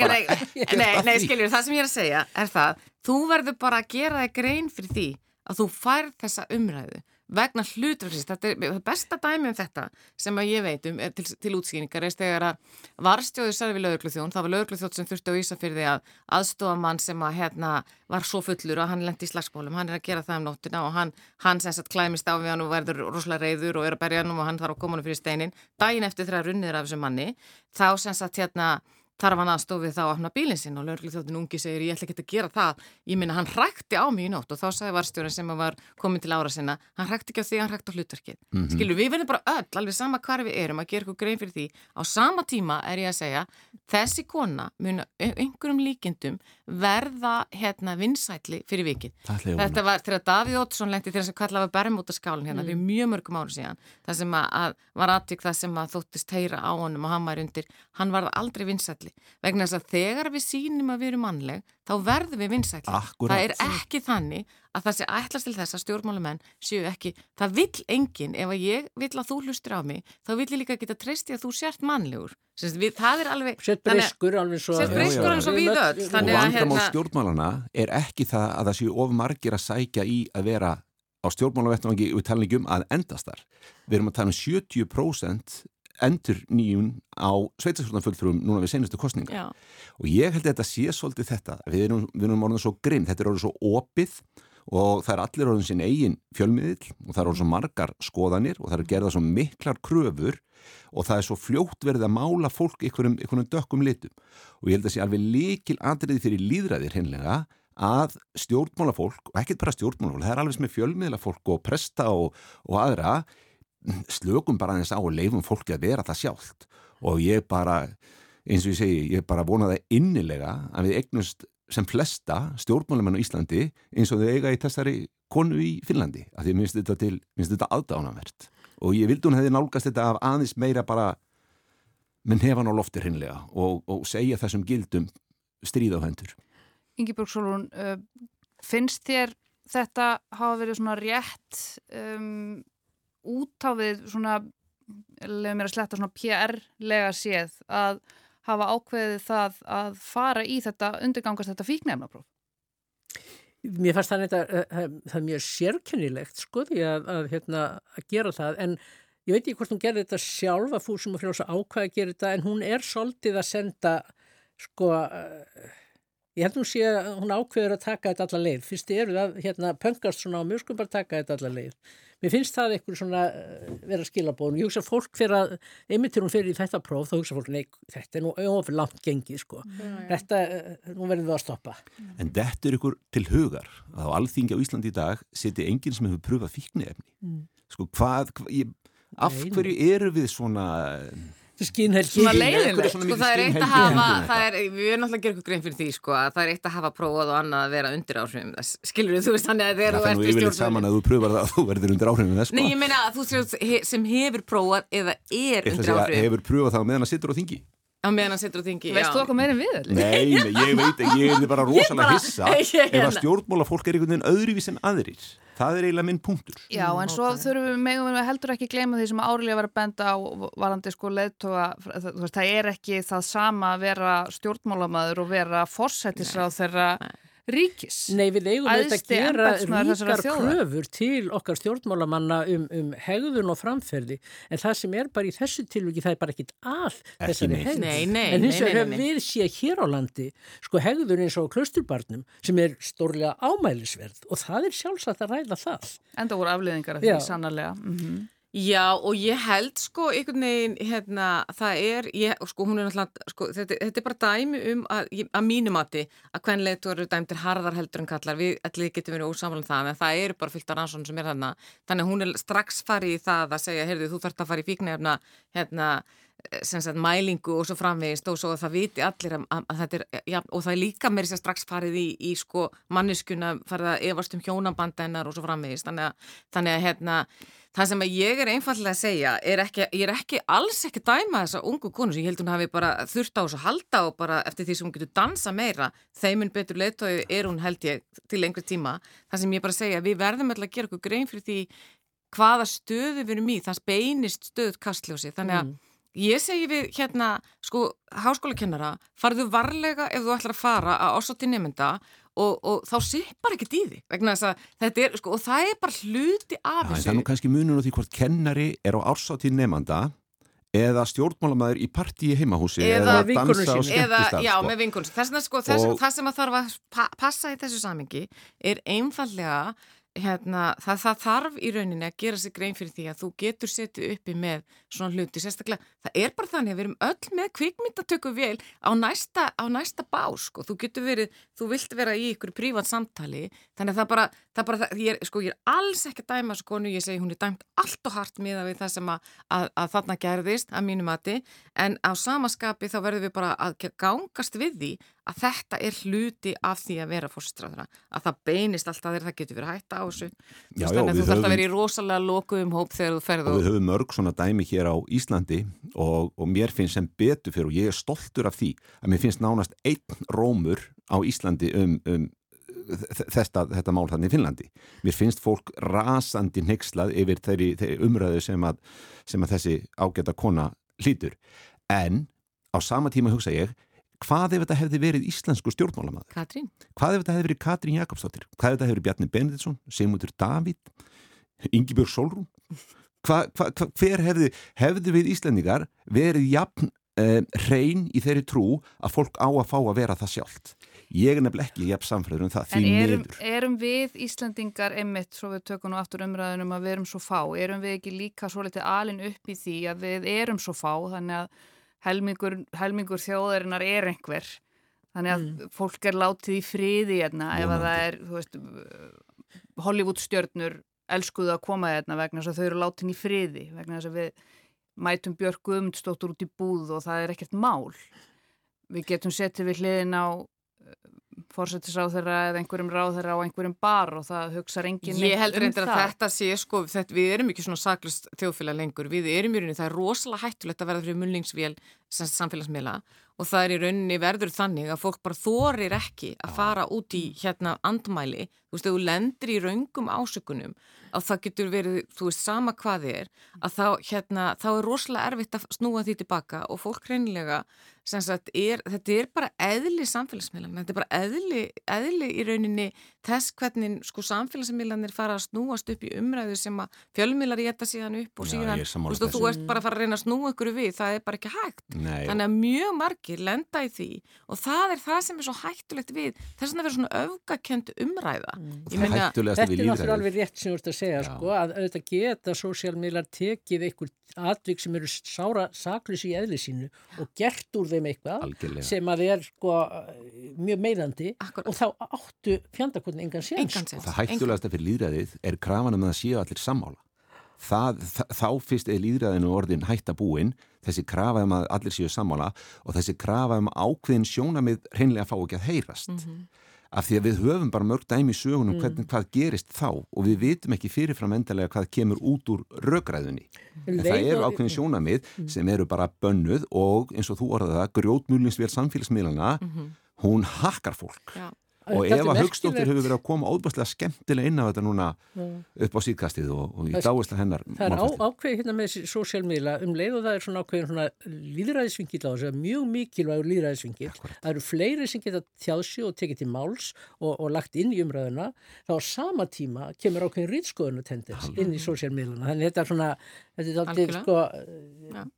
nei, nei, (laughs) skiljur, það sem ég er að segja er það, þú verður bara að gera þig grein fyrir því að þú færð þessa umræðu vegna hlutverksins, þetta er besta dæmi um þetta sem að ég veit um til, til útskýringar er þegar að varstjóður særði við lögurkljóðjón, það var lögurkljóð sem þurfti á Ísafyrði að aðstofa mann sem að hérna var svo fullur og hann lendi í slagsmálum, hann er að gera það um nóttina og hann, hann sem sagt klæmist á við hann og verður rosalega reyður og er að berja hann og hann þarf að koma hann fyrir steinin daginn eftir þegar runnir af þessum manni þá sem sagt hérna þarf hann aðstofið þá að opna bílinn sinn? Og lögurklið þjóttin ungi segir ég ætla ekki að gera það. Ég minna hann hrækti á mig í nótt og þá sagði varstjórin sem var komin til ára sinna hann hrækti ekki á því, hann hrækti á hlutverkið. Mm. -hmm. skilur, við verðum bara öll, alveg sama hvar við erum að gera eitthvað grein fyrir því. Á sama tíma er ég að segja þessi kona mun að einhverjum líkindum verða hérna vinsætli fyrir vikið. Það ætla ég að vona. Þetta var þegar Davíð Ótsson lendi þegar sem kallaði Bermútaskálinn hérna fyrir vinsætli. Vegna þess að þegar við sýnum að við erum mannleg þá verðum við vinsætli. Akkúrat. það er ekki þannig að það sé ætlast til þess að stjórnmálumenn séu ekki það vill enginn, ef að ég vill að þú hlustir á mig, þá vill ég líka geta treysti að þú sért mannlegur. Við, það er alveg Sett breyskur alveg svo Sett breyskur alveg svo við öll, og vandamál hérna- stjórnmálana er ekki það að það séu of margir að sækja í að vera á stjórnmálavettvangi við tala ekki um að endast þar. Við erum að tala um 70% endur nýjum á sveitarstjórnarfulltrúum núna við senustu kostninga Já. og ég held að þetta sé svolítið þetta við erum, við erum orðin svo grimm, þetta er orðin svo opið og það er allir orðin sín eigin fjölmiðil og það er orðin svo margar skoðanir og það er gerða svo miklar kröfur og það er svo fljótt verið að mála fólk einhverjum, einhverjum dökkum litum og ég held að sé alveg líkil andriði fyrir líðræðir hennilega að stjórnmálafólk, og ekkert bara stjórnmálafólk, það er alveg sem er fjölmiðlafólk og presta og, og aðra slökum bara aðeins á og leifum fólki að vera það sjálft. Og ég bara, eins og ég segi, ég bara vona það innilega að við eignust sem flesta stjórnmálumenn á Íslandi eins og þau eiga í þessari konu í Finnlandi, af því minnst þetta þetta aðdánavert og ég vildi hún hefði nálgast þetta af aðeins meira bara menn hefan á lofti hinnlega og, og segja þessum gildum stríð á hendur. Ingeborg Solrún, uh, finnst þér þetta hafa verið svona rétt um, út á við svona, leður mér að sletta svona PR-lega séð að hafa ákveðið það að fara í þetta, undirgangast þetta fíknefnapróf? Mér fannst það, þetta, uh, það er mjög sérkennilegt sko því að, að, hérna, að gera það. En ég veit ekki hvort hún gerði þetta sjálf að fúsum og frjósa ákvæða að gera þetta en hún er svolítið að senda sko uh, ég held hún sé að hún ákveður að taka þetta alla leið. Fyrst eru það hérna pöngast svona og mjög sko bara taka þetta alla leið mér finnst það eitthvað svona uh, vera skilabóðum, ég hugsa að fólk fyrir að einmitt til hún fyrir í þetta próf, þá hugsa fólk nei, þetta er nú ofur langt gengið sko. Þetta, uh, nú verðum við að stoppa. En þetta er ykkur til hugar að á alþingi á Íslandi í dag seti enginn sem hefur pröfað fíknefni mm. sko hvað, hvað ég, af Nei, hverju eru við svona skinnhelgi Svona leiðinlegt. Svona Sko það er eitt að hafa, er, við erum náttúrulega að gera ykkur grein fyrir því sko að það er eitt að hafa prófað og annað að vera undir áhrifum þess, skilur þú veist þannig að þegar þú er ert í stjórnvöldu. saman að þú pröfar það að þú verður undir áhrifinu þess Nei, sko. ég meina að þú sem hefur prófað eða er undir áhrifum hefur pröfað það meðan að sittur á þingi á meðan hann situr á þingi. Veist já. þú okkur meira en við? Elli? Nei, nei, ég veit ekki, ég er bara rosalega hissa (laughs) er ef að hérna. stjórnmálafólk er einhvern veginn öðruvís en aðrir það er eiginlega minn punktur Já, en svo þurfum við megum við heldur ekki gleyma því sem árilega var að benda á varandi sko leðtoga, það er ekki það sama að vera stjórnmálamaður og vera forsættisráð þeirra ríkis. Nei, við eigum að Æðsti gera embættismaður þessarar ríkar þjóðar. kröfur til okkar stjórnmálamanna um, um hegðun og framferði. En það sem er bara í þessu tilviki það er bara ekkit að þessari hegðun. Nei, nei, en hins vegar hefur við séð hér á landi sko hegðun eins og klausturbarnum sem er stórlega ámælisverð og það er sjálfsagt að ræða það. Enda voru afliðingar af því sannarlega. Mm Já og ég held sko einhvern veginn hérna það er, ég, sko hún er náttúrulega, sko þetta, þetta er bara dæmi um að, að mínumati að hvernlega þú eru dæmtir harðar heldur en kallar, við allir getum verið ósamlega það en það eru bara fyllt af rannsóknum sem er þarna. Þannig hún er strax farið í það að segja, heyrðu þú þarft að fara í fíknefna hérna sem sagt mælingu og svo framvegist og svo að það viti allir að, að, þetta er, já, og það er líka meiri sér strax farið í, í sko manneskuna farið að efast um hjónabanda hennar og svo framvegist þannig að, þannig að hérna það sem ég er einfallega að segja er ekki, ég er ekki alls ekki dæma þessa ungu konu sem ég held hún hafi bara þurft á þessu halda og bara eftir því sem hún getur dansa meira þeimun betur leitói er hún held ég til lengri tíma. Það sem ég bara segja við verðum alltaf að gera okkur grein fyrir því hvaða stöðu við erum í það beinist stöðut kastljósi. Þannig að Ég segi við hérna, sko, háskólakennara, farðu varlega ef þú ætlar að fara að ásóti nefnda og, og þá sippar ekkert í því. Vegna þess að þetta er, sko, og það er bara hluti af en þessu. það er nú kannski munur á því hvort kennari er á ársáttíð nefnda eða stjórnmálamæður í partíi heimahúsi Eða eða dansa. Eða, skemmtistað já, sko. með vinkunns. Þess sko, þess, Og- það sem að þarf að pa passa í þessu samingi er einfallega, hérna, það, það þarf í rauninni að gera sig grein fyrir því að þú getur setið uppi með svona hluti, sérstaklega, það er bara þannig að við erum öll með kvikmyndatöku vel á næsta, á næsta bás, sko, þú getur verið, þú vilt vera í ykkur prívat samtali, þannig að það bara, það bara, það, ég er, sko, ég er alls ekki að dæma þessu konu, ég segi hún er dæmt allt og hart miða við það sem að, að, að þarna gerðist, að mínu mati, en á samaskapi þá verðum við bara að gangast við því að þetta er hluti af því að vera fórstráðra, að það beinist alltaf þegar það getur verið hægt á þessu Já, já, þú þarf að vera í rosalega lokuðum hóp þegar þú ferð og og við höfum mörg svona dæmi hér á Íslandi og, og mér finnst sem betur fyrir og ég er stoltur af því að mér finnst nánast einn rómur á Íslandi um, um þetta, þetta mál þannig í Finnlandi. Mér finnst fólk rasandi nexlað yfir þeirri, þeirri umræðu sem að, sem að þessi ágæta kona hlýtur. En á sama tíma hugsa ég, hvað ef þetta hefði verið íslensku stjórnmálamaður? Katrín, Hvað ef þetta hefði verið Katrín Jakobsdóttir? Hvað ef þetta hefði verið Bjarni Benediktsson, Sigmundur Davíð, Ingibjörg Solrún? Hva, hva, hva, hver hefði, hefði við Íslendingar verið jafn uh, reyn í þeirri trú að fólk á að fá að vera það sjálft? Ég er nefnilega ekki jafn samfræður um það, því En erum, miður. erum við Íslandingar einmitt, svo við tökum nú aftur umræðunum að við erum svo fá, erum við ekki líka svo litið alin upp í því að við erum svo fá, þannig að helmingur, helmingur þjóðarinnar er einhver, þannig að fólk er látið í friði hérna ef að það er, veist, Hollywood stjörnur elskuðu að koma hérna vegna þess að þau eru látin í friði, vegna þess að við mætum Björk Guðmundsdóttur út í búð og það er ekkert mál. Við getum setið við hliðin á fórsættisráðherra eða einhverjum ráðherra á einhverjum bar og það hugsa enginn ég held um reyndir að það. þetta sé sko, þetta, við erum ekki svona saklust þjóðfélag lengur, við erum í rauninni, það er rosalega hættulegt að verða fyrir munlingsvél samfélagsmiðla og það er í rauninni verður þannig að fólk bara þorir ekki að fara út í hérna andmæli, þú veist, þú lendir í raungum ásökunum að það getur verið, þú veist, sama hvað þið er að þá, hérna, þá er rosalega erfitt að snúa því tilbaka og fólk reynilega sem sagt, er, þetta er bara eðli samfélagsmiðlan, þetta er bara eðli, eðli í rauninni þess hvernig sko samfélagsmiðlanir fara að snúast upp í umræðu sem að fjölmiðlar geta síðan upp og Já, síðan, sammála þú veist, og þú ert bara að fara að reyna að snúa ykkur við, það er bara ekki hægt. Nei, þannig að mjög margir lenda í því og það er það sem er svo hættulegt við þess vegna verður svona öfgakend umræða. Það ég er meina, Þetta er náttúrulega alveg rétt sem þú ert að segja sko að auðvitað geta sósjálfmiðlar tekið einhver atvik sem eru sára saklus í eðli sínu og gert úr þeim eitthvað Fjandakotni engan séns. Sko. Það hættulegast fyrir líðræðið er krafan um að séu allir sammála. Það, það, þá fyrst er líðræðinu orðin hættabúin, þessi krafa um að allir séu sammála og þessi krafa um ákveðin sjónamið hreinlega fá ekki að heyrast. Mhm. Af því að við höfum bara mörg dæmi í sögunum hvernig hvað gerist þá og við vitum ekki fyrirfram endalega hvað kemur út úr rökræðunni. En það eru ákveðin sjónamið sem eru bara bönnuð og eins og þú orðaði það, grjótmúlinsvél samfélagsmiðlana, hún hakkar fólk. Já. Og er Eva merkilegt. hefur verið að koma óbúslega skemmtilega inn á þetta núna upp á síðkastið og, og í dáislega hennar Það er á, ákveð hérna með þessi sósjálfmiðla um leið og það er svona ákveðin svona líðræðisvingill á þessu, mjög mikilvægur líðræðisvingill. Það eru fleiri sem geta tjáðsi og tekið til máls og, og lagt inn í umræðuna. Þá á sama tíma kemur ákveðin rýtskoðunatendens inn í sósjálfmiðlana. Þannig þetta er svona, þetta er svolítið, sko,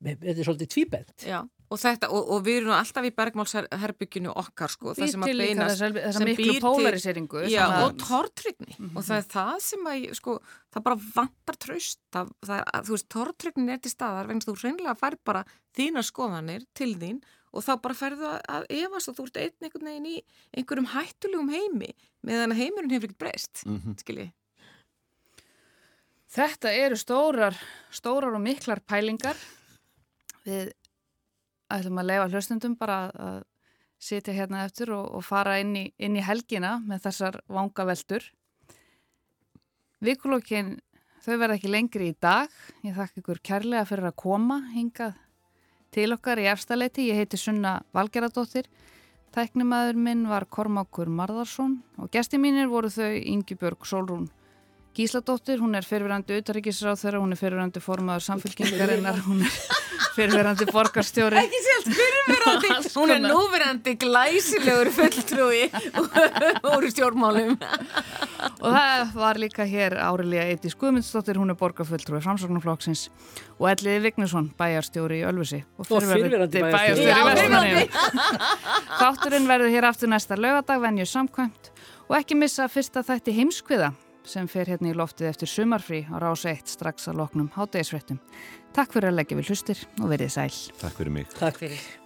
þetta er svolítið tvíbent. Já, og þetta, og, og við erum alltaf í bergmálsherbygginu okkar, sko, það sem að beinast þessa, þessa sem miklu polariseringu Já, og tortrygni og það er það sem að, sko, það bara vantar tröst, það, það er, þú veist, tortrygnin er til staðar, vegna þú hreinlega fær bara þínar skoðanir til þín og þá bara færðu að, að efast og þú ert einn einhvern veginn í einhverjum hættulegum heimi meðan heimurinn hefur ekkert breyst, mm Mhm. skiljið. Þetta eru stórar, stórar og miklar pælingar. Við ætlum að leifa hlustundum bara að sitja hérna eftir og, og fara inn í, inn í helgina með þessar vangaveltur. Vikulókin, þau verða ekki lengri í dag. Ég þakka ykkur kærlega fyrir að koma hingað til okkar í efstaleiti. Ég heiti Sunna Valgeradóttir. Tæknimaður minn var Kormákur Marðarsson og gesti mínir voru þau Ingi Björg Solrún Gísladóttir, hún er fyrirverandi utaríkisráð þeirra, hún er fyrirverandi formaður samfélkingarinnar, hún er fyrirverandi borgarstjóri. Ekki sélt fyrirverandi, (laughs) hún er núverandi glæsilegur fulltrúi (laughs) úr stjórnmálum. Og það var líka hér Árilega Eiti Skumundsdóttir, hún er borgarfulltrúi framsóknarflokksins og Elliði Vignesson, bæjarstjóri í Ölfusi. Og fyrrverandi bæjarstjóri. í Vestmanni. Þátturinn verður hér aftur næsta lögadag, venju samkvæmt og ekki missa fyrsta þætti heimskviða sem fer hérna í loftið eftir sumarfrí á rása 1 strax að loknum hátegisfrettum. Takk fyrir að leggja við hlustir og verið sæl. Takk fyrir mig. Takk fyrir.